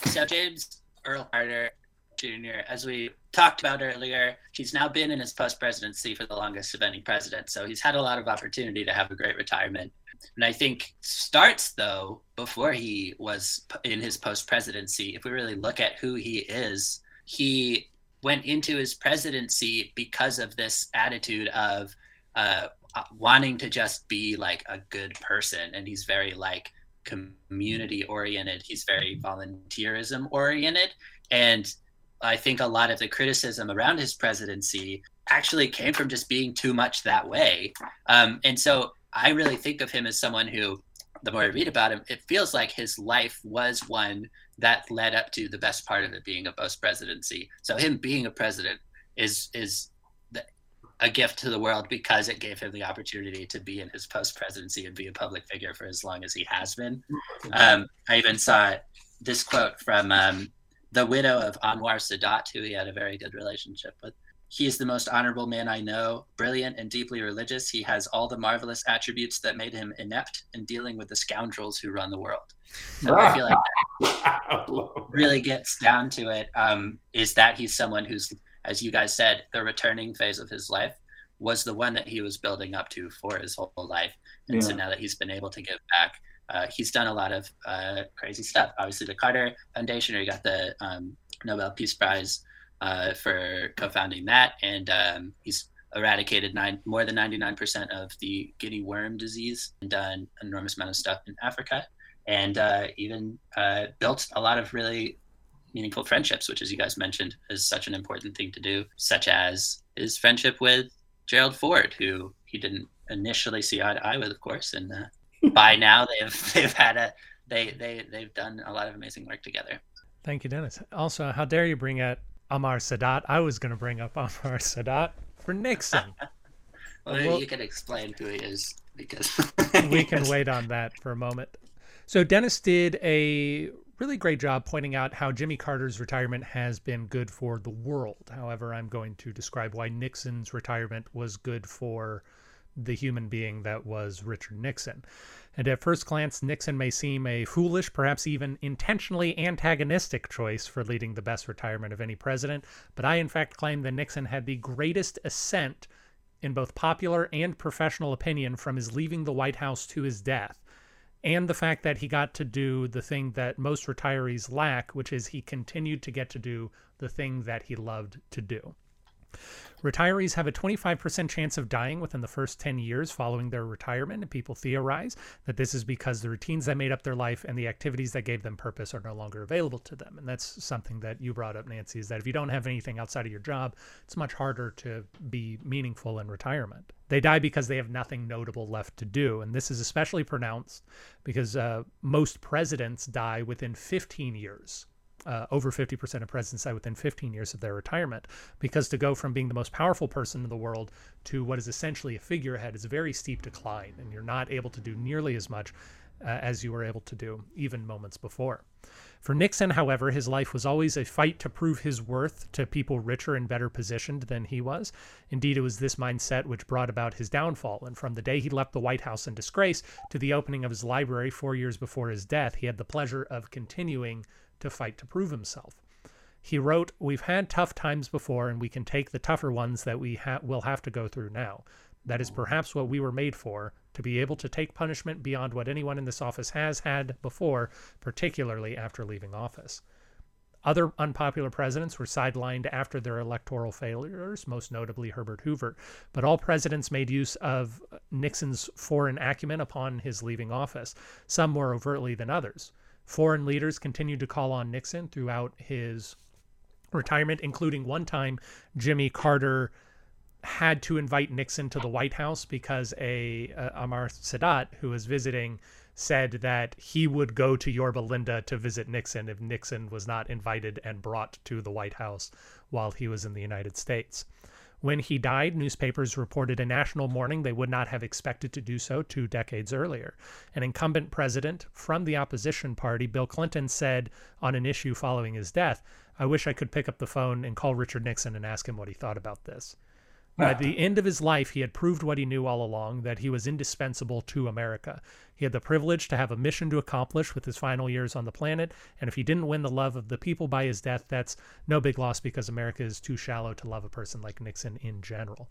So James Earl Carter Jr., as we talked about earlier, he's now been in his post presidency for the longest of any president. So he's had a lot of opportunity to have a great retirement. And I think starts though before he was in his post presidency. If we really look at who he is, he went into his presidency because of this attitude of uh, wanting to just be like a good person, and he's very like community oriented. He's very volunteerism oriented, and I think a lot of the criticism around his presidency actually came from just being too much that way. Um, and so I really think of him as someone who, the more I read about him, it feels like his life was one that led up to the best part of it being a post presidency. So him being a president is is a gift to the world because it gave him the opportunity to be in his post presidency and be a public figure for as long as he has been. Um, I even saw this quote from um, the widow of Anwar Sadat, who he had a very good relationship with. he is the most honorable man I know, brilliant and deeply religious. He has all the marvelous attributes that made him inept in dealing with the scoundrels who run the world. So I feel like [LAUGHS] really gets down to it um, is that he's someone who's, as you guys said, the returning phase of his life was the one that he was building up to for his whole life. And yeah. so now that he's been able to give back, uh, he's done a lot of uh, crazy stuff. Obviously, the Carter Foundation, or he got the um, Nobel Peace Prize uh, for co-founding that, and um, he's eradicated nine, more than 99% of the guinea worm disease and done an enormous amount of stuff in Africa, and uh, even uh, built a lot of really meaningful friendships, which, as you guys mentioned, is such an important thing to do, such as his friendship with Gerald Ford, who he didn't initially see eye to eye with, of course, and uh, [LAUGHS] by now they've [LAUGHS] they've had a they they they've done a lot of amazing work together. Thank you, Dennis. Also, how dare you bring up Anwar Sadat? I was going to bring up [LAUGHS] Anwar Sadat for Nixon. well, well, you can explain who he is because we can wait on that for a moment. So Dennis did a really great job pointing out how Jimmy Carter's retirement has been good for the world. However, I'm going to describe why Nixon's retirement was good for the human being that was Richard Nixon. And at first glance, Nixon may seem a foolish, perhaps even intentionally antagonistic choice for leading the best retirement of any president, but I in fact claim that Nixon had the greatest ascent in both popular and professional opinion from his leaving the White House to his death and the fact that he got to do the thing that most retirees lack, which is he continued to get to do the thing that he loved to do. Retirees have a 25% chance of dying within the first 10 years following their retirement, and people theorize that this is because the routines that made up their life and the activities that gave them purpose are no longer available to them. And that's something that you brought up, Nancy, is that if you don't have anything outside of your job, it's much harder to be meaningful in retirement. They die because they have nothing notable left to do. And this is especially pronounced because uh, most presidents die within 15 years uh, over 50% of presidents die within 15 years of their retirement. Because to go from being the most powerful person in the world to what is essentially a figurehead is a very steep decline, and you're not able to do nearly as much uh, as you were able to do even moments before. For Nixon, however, his life was always a fight to prove his worth to people richer and better positioned than he was. Indeed, it was this mindset which brought about his downfall. And from the day he left the White House in disgrace to the opening of his library four years before his death, he had the pleasure of continuing to fight to prove himself. He wrote, We've had tough times before, and we can take the tougher ones that we ha will have to go through now. That is perhaps what we were made for, to be able to take punishment beyond what anyone in this office has had before, particularly after leaving office. Other unpopular presidents were sidelined after their electoral failures, most notably Herbert Hoover. But all presidents made use of Nixon's foreign acumen upon his leaving office, some more overtly than others. Foreign leaders continued to call on Nixon throughout his retirement, including one time Jimmy Carter had to invite Nixon to the White House because a uh, Anwar Sadat, who was visiting, said that he would go to Yorba Linda to visit Nixon if Nixon was not invited and brought to the White House while he was in the United States. When he died, newspapers reported a national mourning they would not have expected to do so two decades earlier. An incumbent president from the opposition party, Bill Clinton, said on an issue following his death, I wish I could pick up the phone and call Richard Nixon and ask him what he thought about this. At ah. the end of his life, he had proved what he knew all along that he was indispensable to America. He had the privilege to have a mission to accomplish with his final years on the planet, and if he didn't win the love of the people by his death, that's no big loss because America is too shallow to love a person like Nixon in general.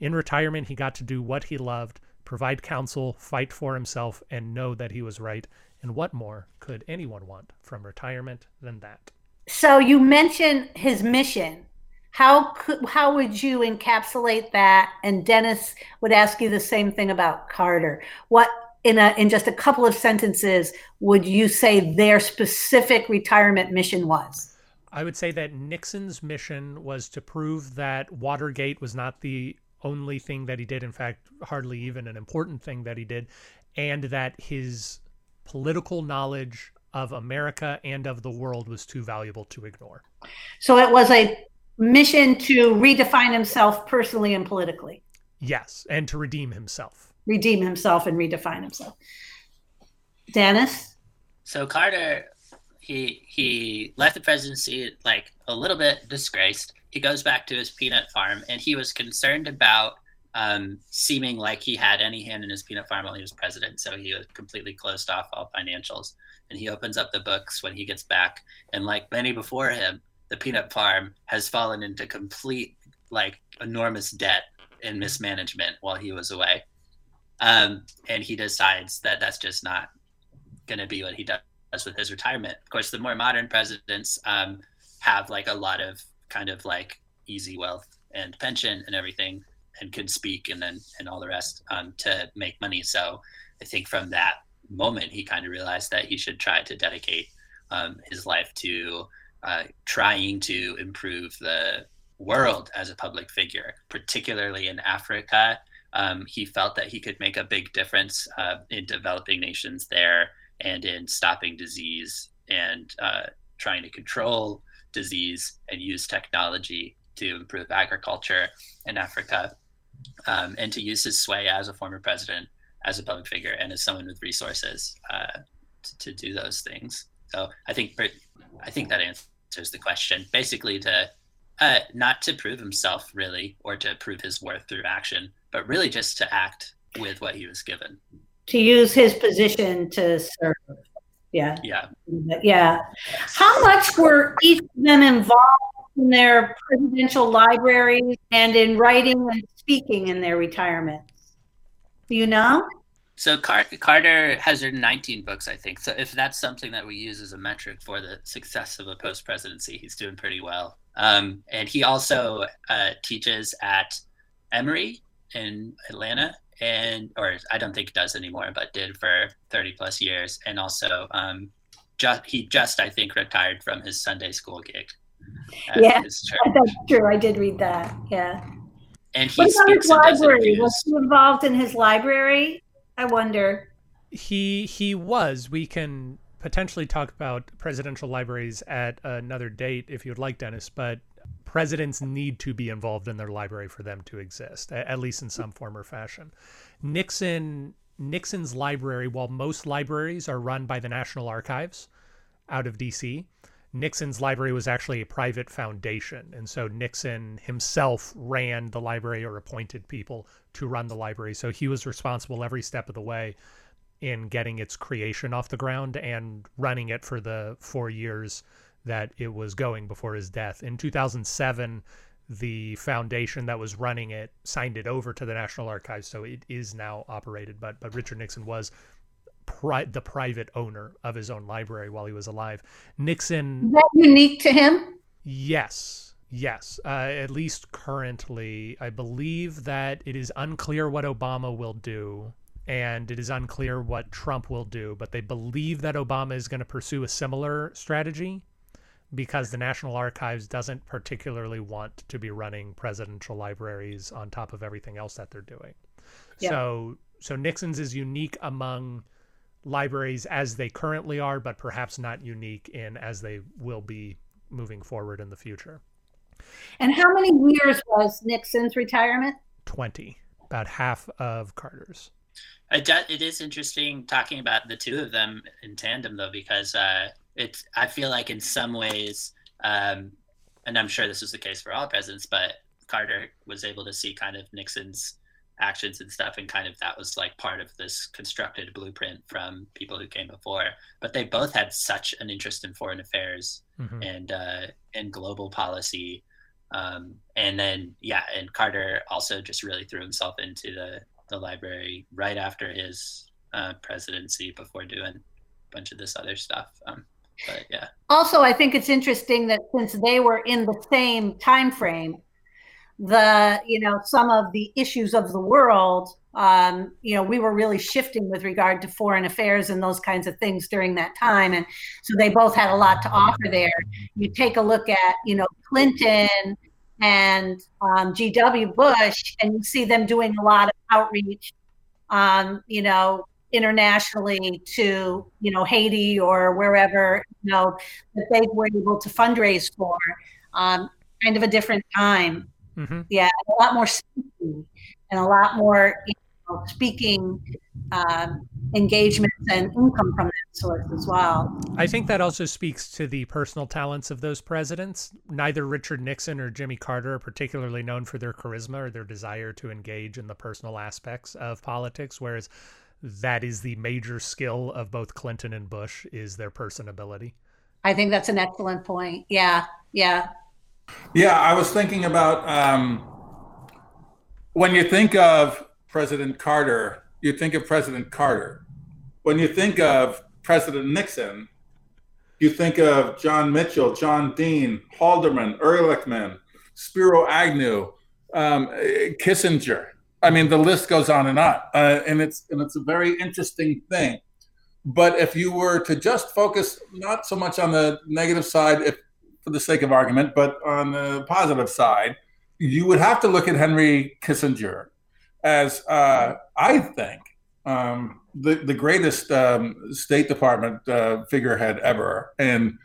In retirement, he got to do what he loved, provide counsel, fight for himself, and know that he was right. And what more could anyone want from retirement than that? So you mentioned his mission how could how would you encapsulate that? And Dennis would ask you the same thing about Carter. What in a in just a couple of sentences would you say their specific retirement mission was? I would say that Nixon's mission was to prove that Watergate was not the only thing that he did, in fact, hardly even an important thing that he did, and that his political knowledge of America and of the world was too valuable to ignore. So it was a mission to redefine himself personally and politically. Yes, and to redeem himself. Redeem himself and redefine himself. Dennis? So Carter, he he left the presidency like a little bit disgraced. he goes back to his peanut farm, and he was concerned about um, seeming like he had any hand in his peanut farm while he was president. So he was completely closed off all financials. And he opens up the books when he gets back, and like many before him, the peanut farm has fallen into complete, like, enormous debt and mismanagement while he was away. Um, and he decides that that's just not going to be what he does with his retirement. Of course, the more modern presidents um, have like a lot of kind of like easy wealth and pension and everything and can speak and then and all the rest um, to make money. So I think from that moment, he kind of realized that he should try to dedicate um, his life to uh, trying to improve the world as a public figure, particularly in Africa. Um, he felt that he could make a big difference uh, in developing nations there and in stopping disease and uh, trying to control disease and use technology to improve agriculture in Africa um, and to use his sway as a former president, as a public figure, and as someone with resources uh, to, to, do those things. So I think I think that answers the question. Basically, to uh, not to prove himself really, or to prove his worth through action, but really just to act with what he was given. To use his position to serve. Yeah. Yeah. Yeah. How much were each of them involved in their presidential libraries and in writing and speaking in their retirement? Do you know? So Car- Carter has written 19 books, I think. So if that's something that we use as a metric for the success of a post presidency, he's doing pretty well. Um, and he also uh, teaches at Emory in Atlanta, and or I don't think does anymore, but did for 30 plus years. And also, um, just he just I think retired from his Sunday school gig. Yeah, that's true. I did read that. Yeah. And he what about his library? Was he involved in his library? I wonder. He he was. We can potentially talk about presidential libraries at another date if you'd like, Dennis. But presidents need to be involved in their library for them to exist, at least in some form or fashion. Nixon Nixon's library, while most libraries are run by the National Archives out of D.C., Nixon's library was actually a private foundation. And so Nixon himself ran the library or appointed people to run the library. So he was responsible every step of the way in getting its creation off the ground and running it for the four years that it was going before his death. In 2007, the foundation that was running it signed it over to the National Archives, so it is now operated. But but Richard Nixon was pri the private owner of his own library while he was alive. Nixon. Is that unique to him? Yes. Yes. Uh, at least currently, I believe that it is unclear what Obama will do. And it is unclear what Trump will do, but they believe that Obama is going to pursue a similar strategy because the National Archives doesn't particularly want to be running presidential libraries on top of everything else that they're doing. Yeah. So so Nixon's is unique among libraries as they currently are, but perhaps not unique in as they will be moving forward in the future. And how many years was Nixon's retirement? 20, about half of Carter's. It is interesting talking about the two of them in tandem, though, because uh, it's. I feel like in some ways, um, and I'm sure this was the case for all presidents, but Carter was able to see kind of Nixon's actions and stuff and kind of that was like part of this constructed blueprint from people who came before. But they both had such an interest in foreign affairs mm-hmm. and uh and global policy. Um and then yeah and carter also just really threw himself into the the library right after his uh presidency before doing a bunch of this other stuff. Um but yeah. Also i think it's interesting that since they were in the same time frame the you know some of the issues of the world um, you know we were really shifting with regard to foreign affairs and those kinds of things during that time. And so they both had a lot to offer there. You take a look at you know clinton and um, gw bush and you see them doing a lot of outreach um, you know internationally to you know haiti or wherever you know that they were able to fundraise for um, kind of a different time Mm-hmm. Yeah, a lot more speaking and a lot more you know, speaking um, engagements and income from that source as well. I think that also speaks to the personal talents of those presidents. Neither Richard Nixon or Jimmy Carter are particularly known for their charisma or their desire to engage in the personal aspects of politics, whereas that is the major skill of both Clinton and Bush is their personability. I think that's an excellent point. Yeah, yeah. Yeah, I was thinking about um, when you think of President Carter, you think of President Carter. When you think of President Nixon, you think of John Mitchell, John Dean, Haldeman, Ehrlichman, Spiro Agnew, um, Kissinger. I mean, the list goes on and on, uh, and it's and it's a very interesting thing. But if you were to just focus not so much on the negative side, if for the sake of argument, but on the positive side, you would have to look at Henry Kissinger as, uh, I think, um, the the greatest um, State Department uh, figurehead ever, and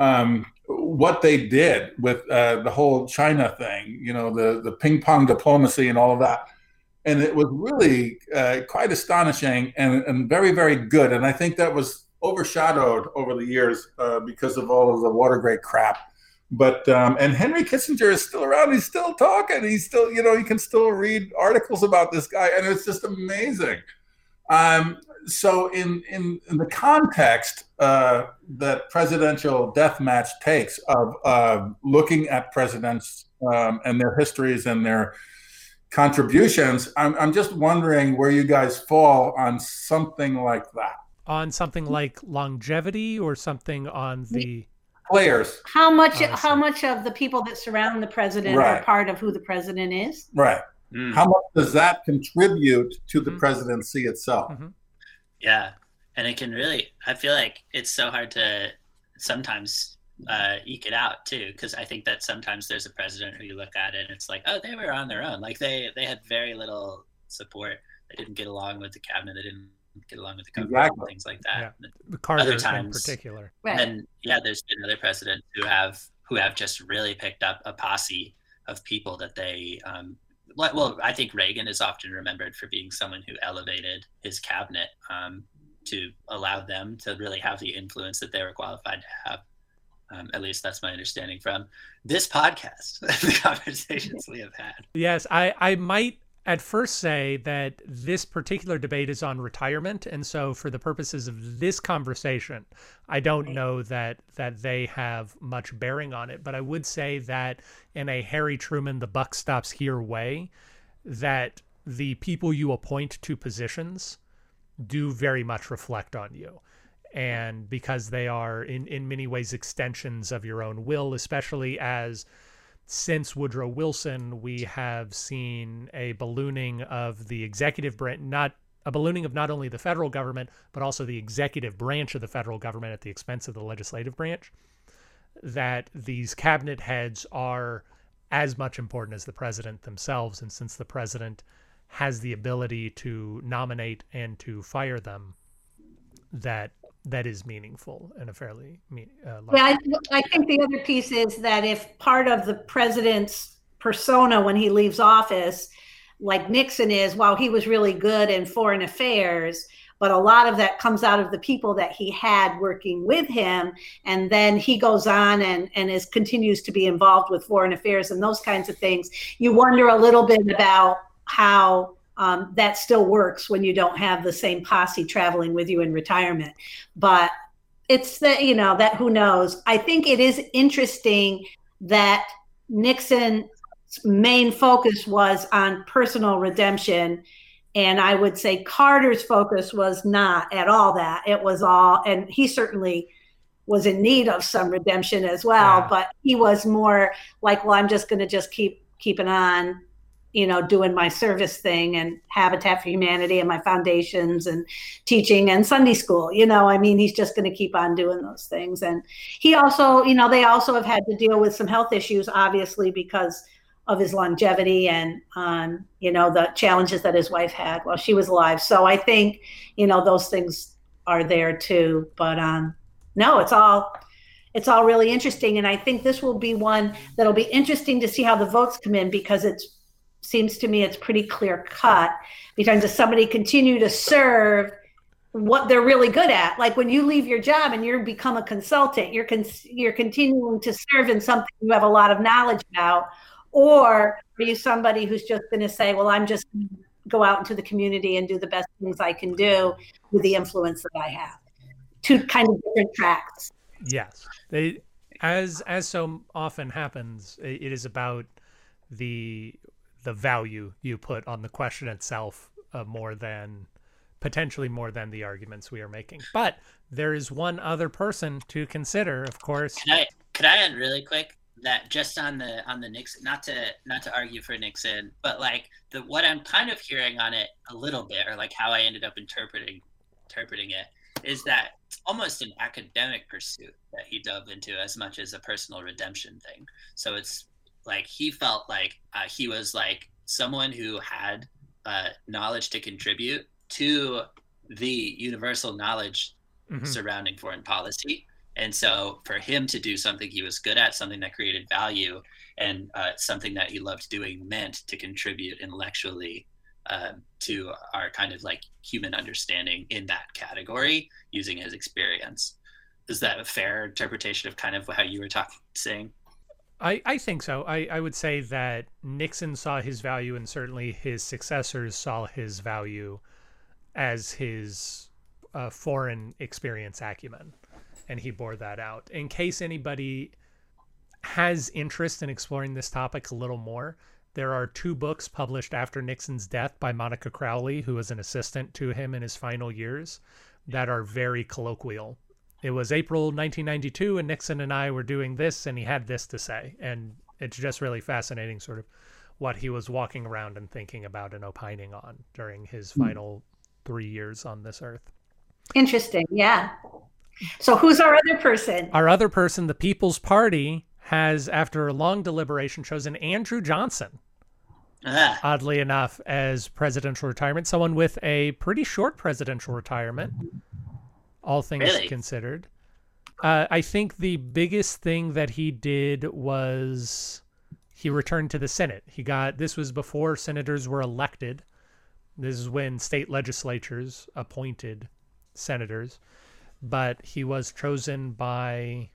um, what they did with uh, the whole China thing, you know, the the ping pong diplomacy and all of that, and it was really uh, quite astonishing and, and very very good. And I think that was overshadowed over the years uh, because of all of the Watergate crap. But um, and Henry Kissinger is still around. He's still talking. He's still, you know, you can still read articles about this guy, and it's just amazing. Um, so in, in, in the context uh, that presidential death match takes of uh, looking at presidents um, and their histories and their contributions, I'm, I'm just wondering where you guys fall on something like that. On something like longevity or something on the players. How much how much of the people that surround the president right. are part of who the president is? Right. Mm. How much does that contribute to the mm presidency itself? Mm -hmm. Yeah, and it can really. I feel like it's so hard to sometimes uh, eke it out too, because I think that sometimes there's a president who you look at and it's like, oh, they were on their own. Like they they had very little support. They didn't get along with the cabinet. They didn't get along with the government exactly. things like that. Yeah. The Carter other times, in particular. Right. And yeah, there's been other presidents who have who have just really picked up a posse of people that they um, well, I think Reagan is often remembered for being someone who elevated his cabinet um, to allow them to really have the influence that they were qualified to have. Um, at least that's my understanding from this podcast, [LAUGHS] the conversations we have had. Yes, I, I might at first say that this particular debate is on retirement and so for the purposes of this conversation i don't know that that they have much bearing on it but i would say that in a harry truman the buck stops here way that the people you appoint to positions do very much reflect on you. And because they are in in many ways extensions of your own will especially as since Woodrow Wilson, we have seen a ballooning of the executive branch, not a ballooning of not only the federal government, but also the executive branch of the federal government at the expense of the legislative branch. That these cabinet heads are as much important as the president themselves. And since the president has the ability to nominate and to fire them, that that is meaningful and a fairly mean, uh, yeah I, I think the other piece is that if part of the president's persona when he leaves office like nixon is while he was really good in foreign affairs but a lot of that comes out of the people that he had working with him and then he goes on and and is continues to be involved with foreign affairs and those kinds of things. You wonder a little bit about how um, that still works when you don't have the same posse traveling with you in retirement. But it's the, you know, that who knows. I think it is interesting that Nixon's main focus was on personal redemption. And I would say Carter's focus was not at all that. It was all, and he certainly was in need of some redemption as well, yeah. but he was more like, well, I'm just going to just keep keeping on you know, doing my service thing and Habitat for Humanity and my foundations and teaching and Sunday school. You know, I mean, he's just going to keep on doing those things. And he also, you know, they also have had to deal with some health issues, obviously, because of his longevity and, um, you know, the challenges that his wife had while she was alive. So I think, you know, those things are there too. But um, no, it's all it's all really interesting and i think this will be one that'll be interesting to see how the votes come in because it's seems to me it's pretty clear cut because does somebody continue to serve what they're really good at. Like when you leave your job and you become a consultant, you're con- you're continuing to serve in something you have a lot of knowledge about, or are you somebody who's just going to say, "Well, I'm just going to go out into the community and do the best things I can do with the influence that I have." Two kind of different tracks. Yes, they as as so often happens, it is about the the value you put on the question itself uh, more than potentially more than the arguments we are making. But there is one other person to consider, of course. Can I could I add really quick that just on the on the Nixon, not to not to argue for Nixon, but like the what I'm kind of hearing on it a little bit, or like how I ended up interpreting interpreting it, is that almost an academic pursuit that he dove into as much as a personal redemption thing. So it's like he felt like uh, he was like someone who had uh, knowledge to contribute to the universal knowledge mm-hmm. surrounding foreign policy. And so for him to do something he was good at, something that created value, and uh, something that he loved doing meant to contribute intellectually um, to our kind of like human understanding in that category using his experience. Is that a fair interpretation of kind of how you were talking, saying? I, I think so. I, I would say that Nixon saw his value, and certainly his successors saw his value as his uh, foreign experience acumen, and he bore that out. In case anybody has interest in exploring this topic a little more, there are two books published after Nixon's death by Monica Crowley, who was an assistant to him in his final years, that are very colloquial. It was April 1992, and Nixon and I were doing this, and he had this to say. And it's just really fascinating, sort of what he was walking around and thinking about and opining on during his hmm. final three years on this earth. Interesting. Yeah. So who's our other person? Our other person, the People's Party, has, after a long deliberation, chosen Andrew Johnson. Ah. Oddly enough, as presidential retirement, someone with a pretty short presidential retirement, all things really? considered. Uh, I think the biggest thing that he did was he returned to the Senate. He got this was before senators were elected. This is when state legislatures appointed senators, but he was chosen by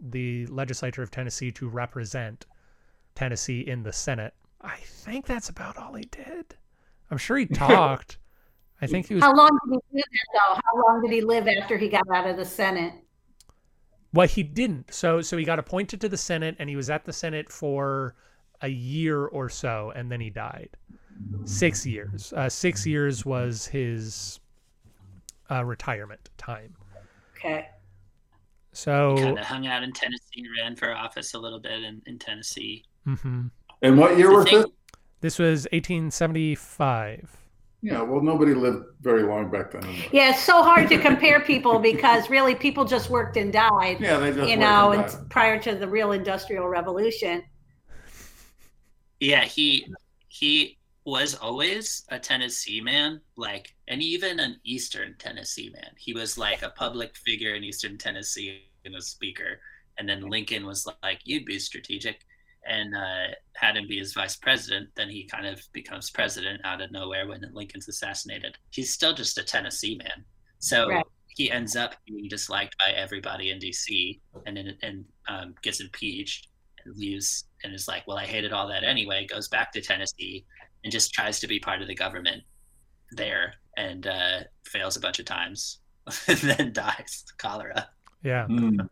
the legislature of Tennessee to represent Tennessee in the Senate. I think that's about all he did. I'm sure he [LAUGHS] talked. I think he was. How long did he live there, though? How long did he live after he got out of the Senate? Well, he didn't. So, so he got appointed to the Senate, and he was at the Senate for a year or so, and then he died six years. Uh, six years was his uh, retirement time. Okay. So kind of hung out in Tennessee, ran for office a little bit in, in Tennessee. Mm -hmm. And what year was this? This was 1875. Yeah, well, nobody lived very long back then. Anyway. Yeah, it's so hard to compare people because really people just worked and died. Yeah, they just you know, and, and prior to the real industrial revolution. Yeah, he he was always a Tennessee man, like, and even an Eastern Tennessee man. He was like a public figure in Eastern Tennessee and a speaker. And then Lincoln was like, "You'd be strategic," and uh, had him be his vice president. Then he kind of becomes president out of nowhere when Lincoln's assassinated. He's still just a Tennessee man, so right. he ends up being disliked by everybody in D.C. and and um, gets impeached and leaves and is like, "Well, I hated all that anyway." Goes back to Tennessee and just tries to be part of the government there and uh, fails a bunch of times [LAUGHS] and then dies cholera. Yeah. Mm.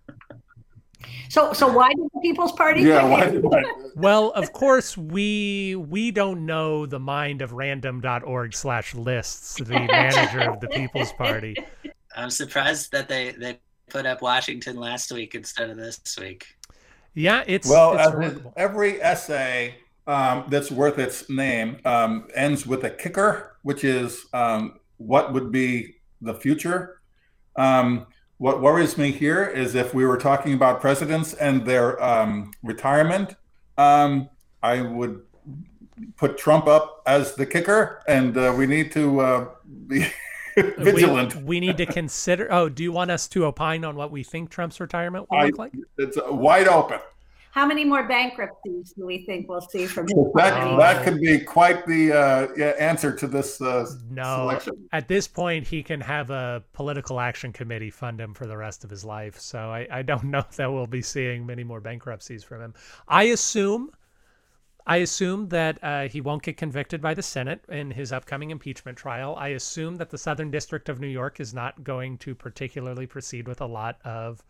So, so why did the People's Party? Yeah, why why? [LAUGHS] well, of course, we we don't know the mind of random.org slash lists, the [LAUGHS] manager of the People's Party. I'm surprised that they they put up Washington last week instead of this week. Yeah, it's well, it's every essay um, that's worth its name um, ends with a kicker, which is um, what would be the future. What worries me here is if we were talking about presidents and their um, retirement, um, I would put Trump up as the kicker, and uh, we need to uh, be [LAUGHS] vigilant. We, we, need to consider. Oh, do you want us to opine on what we think Trump's retirement will I, look like? It's wide open. How many more bankruptcies do we think we'll see from him? That, oh. that could be quite the uh, yeah, answer to this uh, no. Selection. At this point, he can have a political action committee fund him for the rest of his life. So I, I don't know [LAUGHS] that we'll be seeing many more bankruptcies from him. I assume I assume that uh, he won't get convicted by the Senate in his upcoming impeachment trial. I assume that the Southern District of New York is not going to particularly proceed with a lot of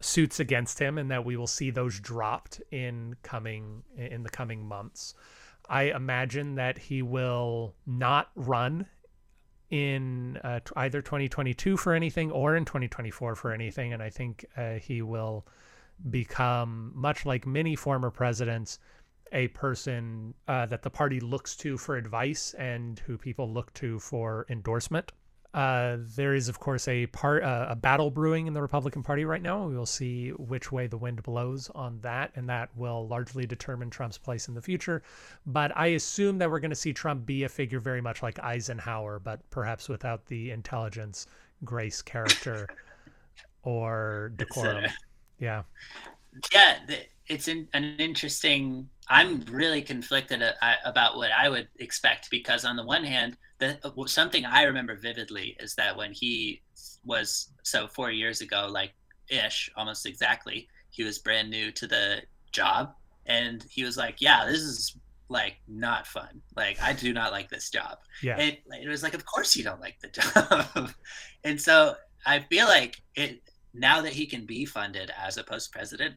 suits against him and that we will see those dropped in coming in the coming months. I imagine that he will not run in uh, either 2022 for anything or in 2024 for anything and I think uh, he will become much like many former presidents a person uh, that the party looks to for advice and who people look to for endorsement. Uh, there is, of course, a part uh, a battle brewing in the Republican Party right now. We will see which way the wind blows on that, and that will largely determine Trump's place in the future. But I assume that we're going to see Trump be a figure very much like Eisenhower, but perhaps without the intelligence, grace, character, [LAUGHS] or decorum. Yeah. Yeah, it's an interesting. I'm really conflicted uh, about what I would expect because on the one hand, the something I remember vividly is that when he was so four years ago, like ish, almost exactly, he was brand new to the job, and he was like, "Yeah, this is like not fun. Like I do not like this job." Yeah, and it was like, "Of course you don't like the [LAUGHS] job," and so I feel like it now that he can be funded as a post president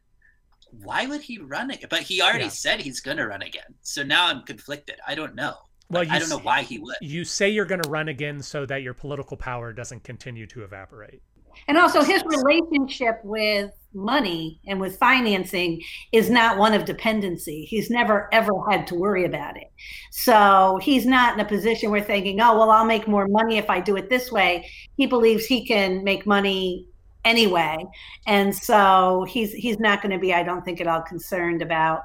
why would he run it? But he already yeah. said he's going to run again. So now I'm conflicted. I don't know. Well, I don't know why he would. You say you're going to run again so that your political power doesn't continue to evaporate. And also, his relationship with money and with financing is not one of dependency. He's never ever had to worry about it. So he's not in a position where thinking, oh, well, I'll make more money if I do it this way. He believes he can make money anyway, and so he's he's not going to be, I don't think, at all concerned about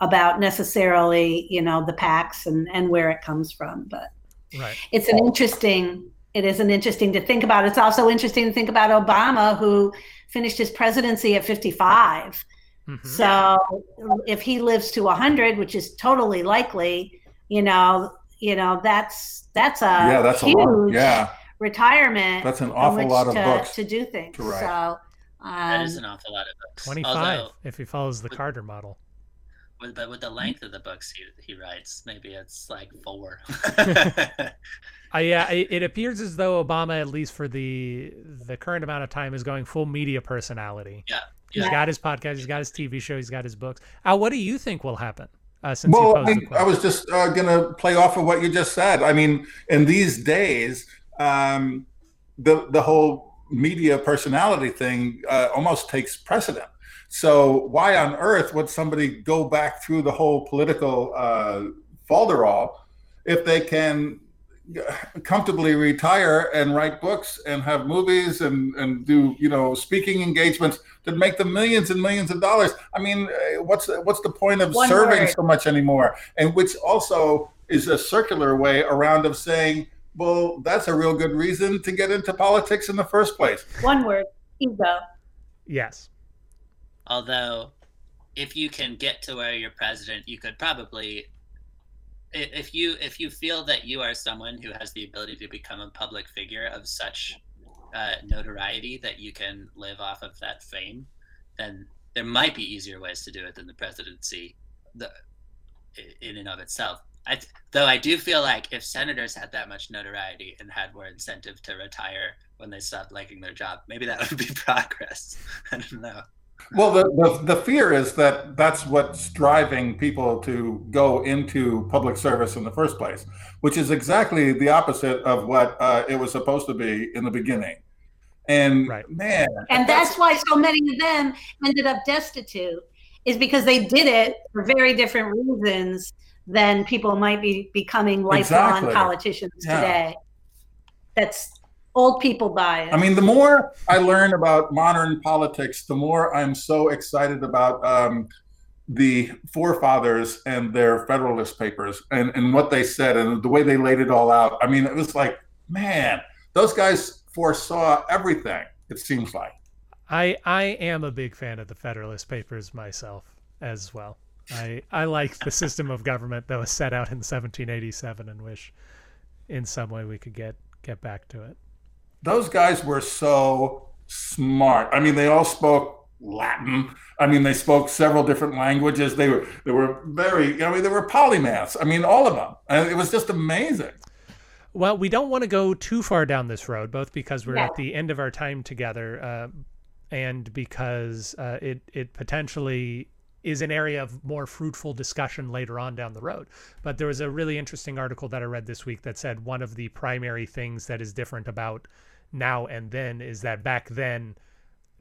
about necessarily, you know, the PACs and and where it comes from. But right. it's an interesting. It is an interesting to think about. It's also interesting to think about Obama, who finished his presidency at 55. Mm-hmm. So if he lives to 100, which is totally likely, you know, you know that's that's a yeah, that's huge, a lot. Yeah retirement. That's an awful lot of to, books to do things. So um, that is an awful lot of books. Twenty-five, Although, if he follows the with, Carter model. With, but with the length of the books he, he writes, maybe it's like four. [LAUGHS] [LAUGHS] uh, yeah, it, it appears as though Obama, at least for the the current amount of time, is going full media personality. Yeah. He's yeah. got his podcast, he's got his TV show, he's got his books. Al, what do you think will happen? Uh, since well, I, I was just uh, going to play off of what you just said. I mean, in these days, um, the the whole media personality thing uh, almost takes precedent. So why on earth would somebody go back through the whole political uh, falderall if they can comfortably retire and write books and have movies and, and do you know speaking engagements that make them millions and millions of dollars i mean uh, what's what's the point of One serving word. so much anymore and which also is a circular way around of saying well, that's a real good reason to get into politics in the first place. One word ego. Yes. Although, if you can get to where you're president, you could probably. If you if you feel that you are someone who has the ability to become a public figure of such uh, notoriety that you can live off of that fame, then there might be easier ways to do it than the presidency, the in and of itself. I, though I do feel like if senators had that much notoriety and had more incentive to retire when they stopped liking their job, maybe that [LAUGHS] would be progress. I don't know. Well, the, the, the fear is that that's what's driving people to go into public service in the first place, which is exactly the opposite of what uh, it was supposed to be in the beginning. And right. man, and that's, that's why so many of them ended up destitute, is because they did it for very different reasons than people might be becoming lifelong exactly. politicians yeah. today. That's old people bias. I mean, the more I learn about modern politics, the more I'm so excited about um, the forefathers and their Federalist Papers and, and what they said and the way they laid it all out. I mean, it was like, man, those guys foresaw everything, it seems like. I I am a big fan of the Federalist Papers myself as well. I I like the system of government that was set out in 1787 and wish in some way we could get get back to it. Those guys were so smart. I mean, they all spoke Latin. I mean, they spoke several different languages. They were they were very. I mean, they were polymaths. I mean, all of them. And it was just amazing. Well, we don't want to go too far down this road, both because we're yeah. at the end of our time together, uh, and because uh, it it potentially is an area of more fruitful discussion later on down the road. But there was a really interesting article that I read this week that said one of the primary things that is different about now and then is that back then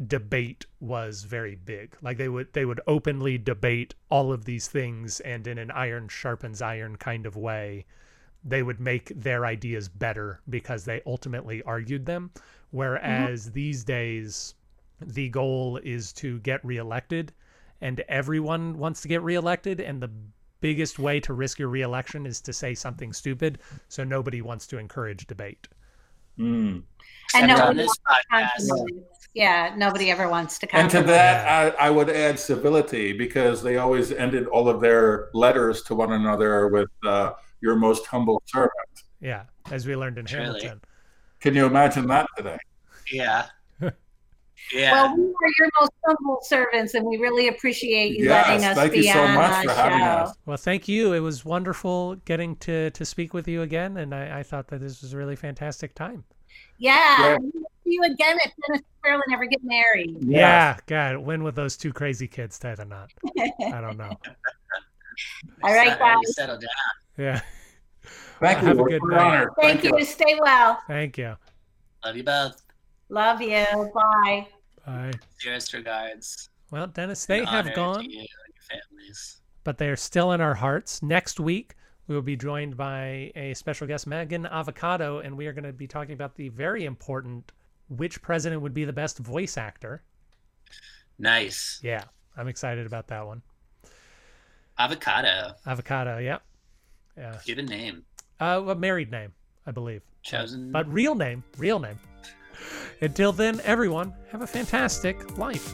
debate was very big. Like they would they would openly debate all of these things and in an iron sharpens iron kind of way they would make their ideas better because they ultimately argued them whereas mm -hmm. these days the goal is to get reelected and everyone wants to get reelected and the biggest way to risk your reelection is to say something stupid so nobody wants to encourage debate. Mm. and nobody yeah nobody ever wants to come and to that I, I, would add civility because they always ended all of their letters to one another with uh, your most humble servant. Yeah as we learned in really? hamilton. Can you imagine that today? Yeah yeah. Well, we are your most humble servants, and we really appreciate you yes, letting us thank be you so on much for having us. Well, thank you. It was wonderful getting to to speak with you again, and I, I thought that this was a really fantastic time. Yeah. yeah. See you again if Dennis and ever get married. Yeah. yeah. God, when with those two crazy kids tie the knot? I don't know. [LAUGHS] All right, guys. Settle down. Yeah. Thank you. Have a good night. Thank, Thank you. you. Stay well. Thank you. Love you both. Love you. Bye. Bye. Dearest regards. Well, Dennis, they have gone. But they are still in our hearts. Next week, we will be joined by a special guest, Megan Avocado, and we are going to be talking about the very important which president would be the best voice actor. Nice. Yeah, I'm excited about that one. Avocado. Avocado, yeah. Yeah. Give a name. Uh, a married name, I believe. Chosen. But real name, real name. Until then, everyone, have a fantastic life.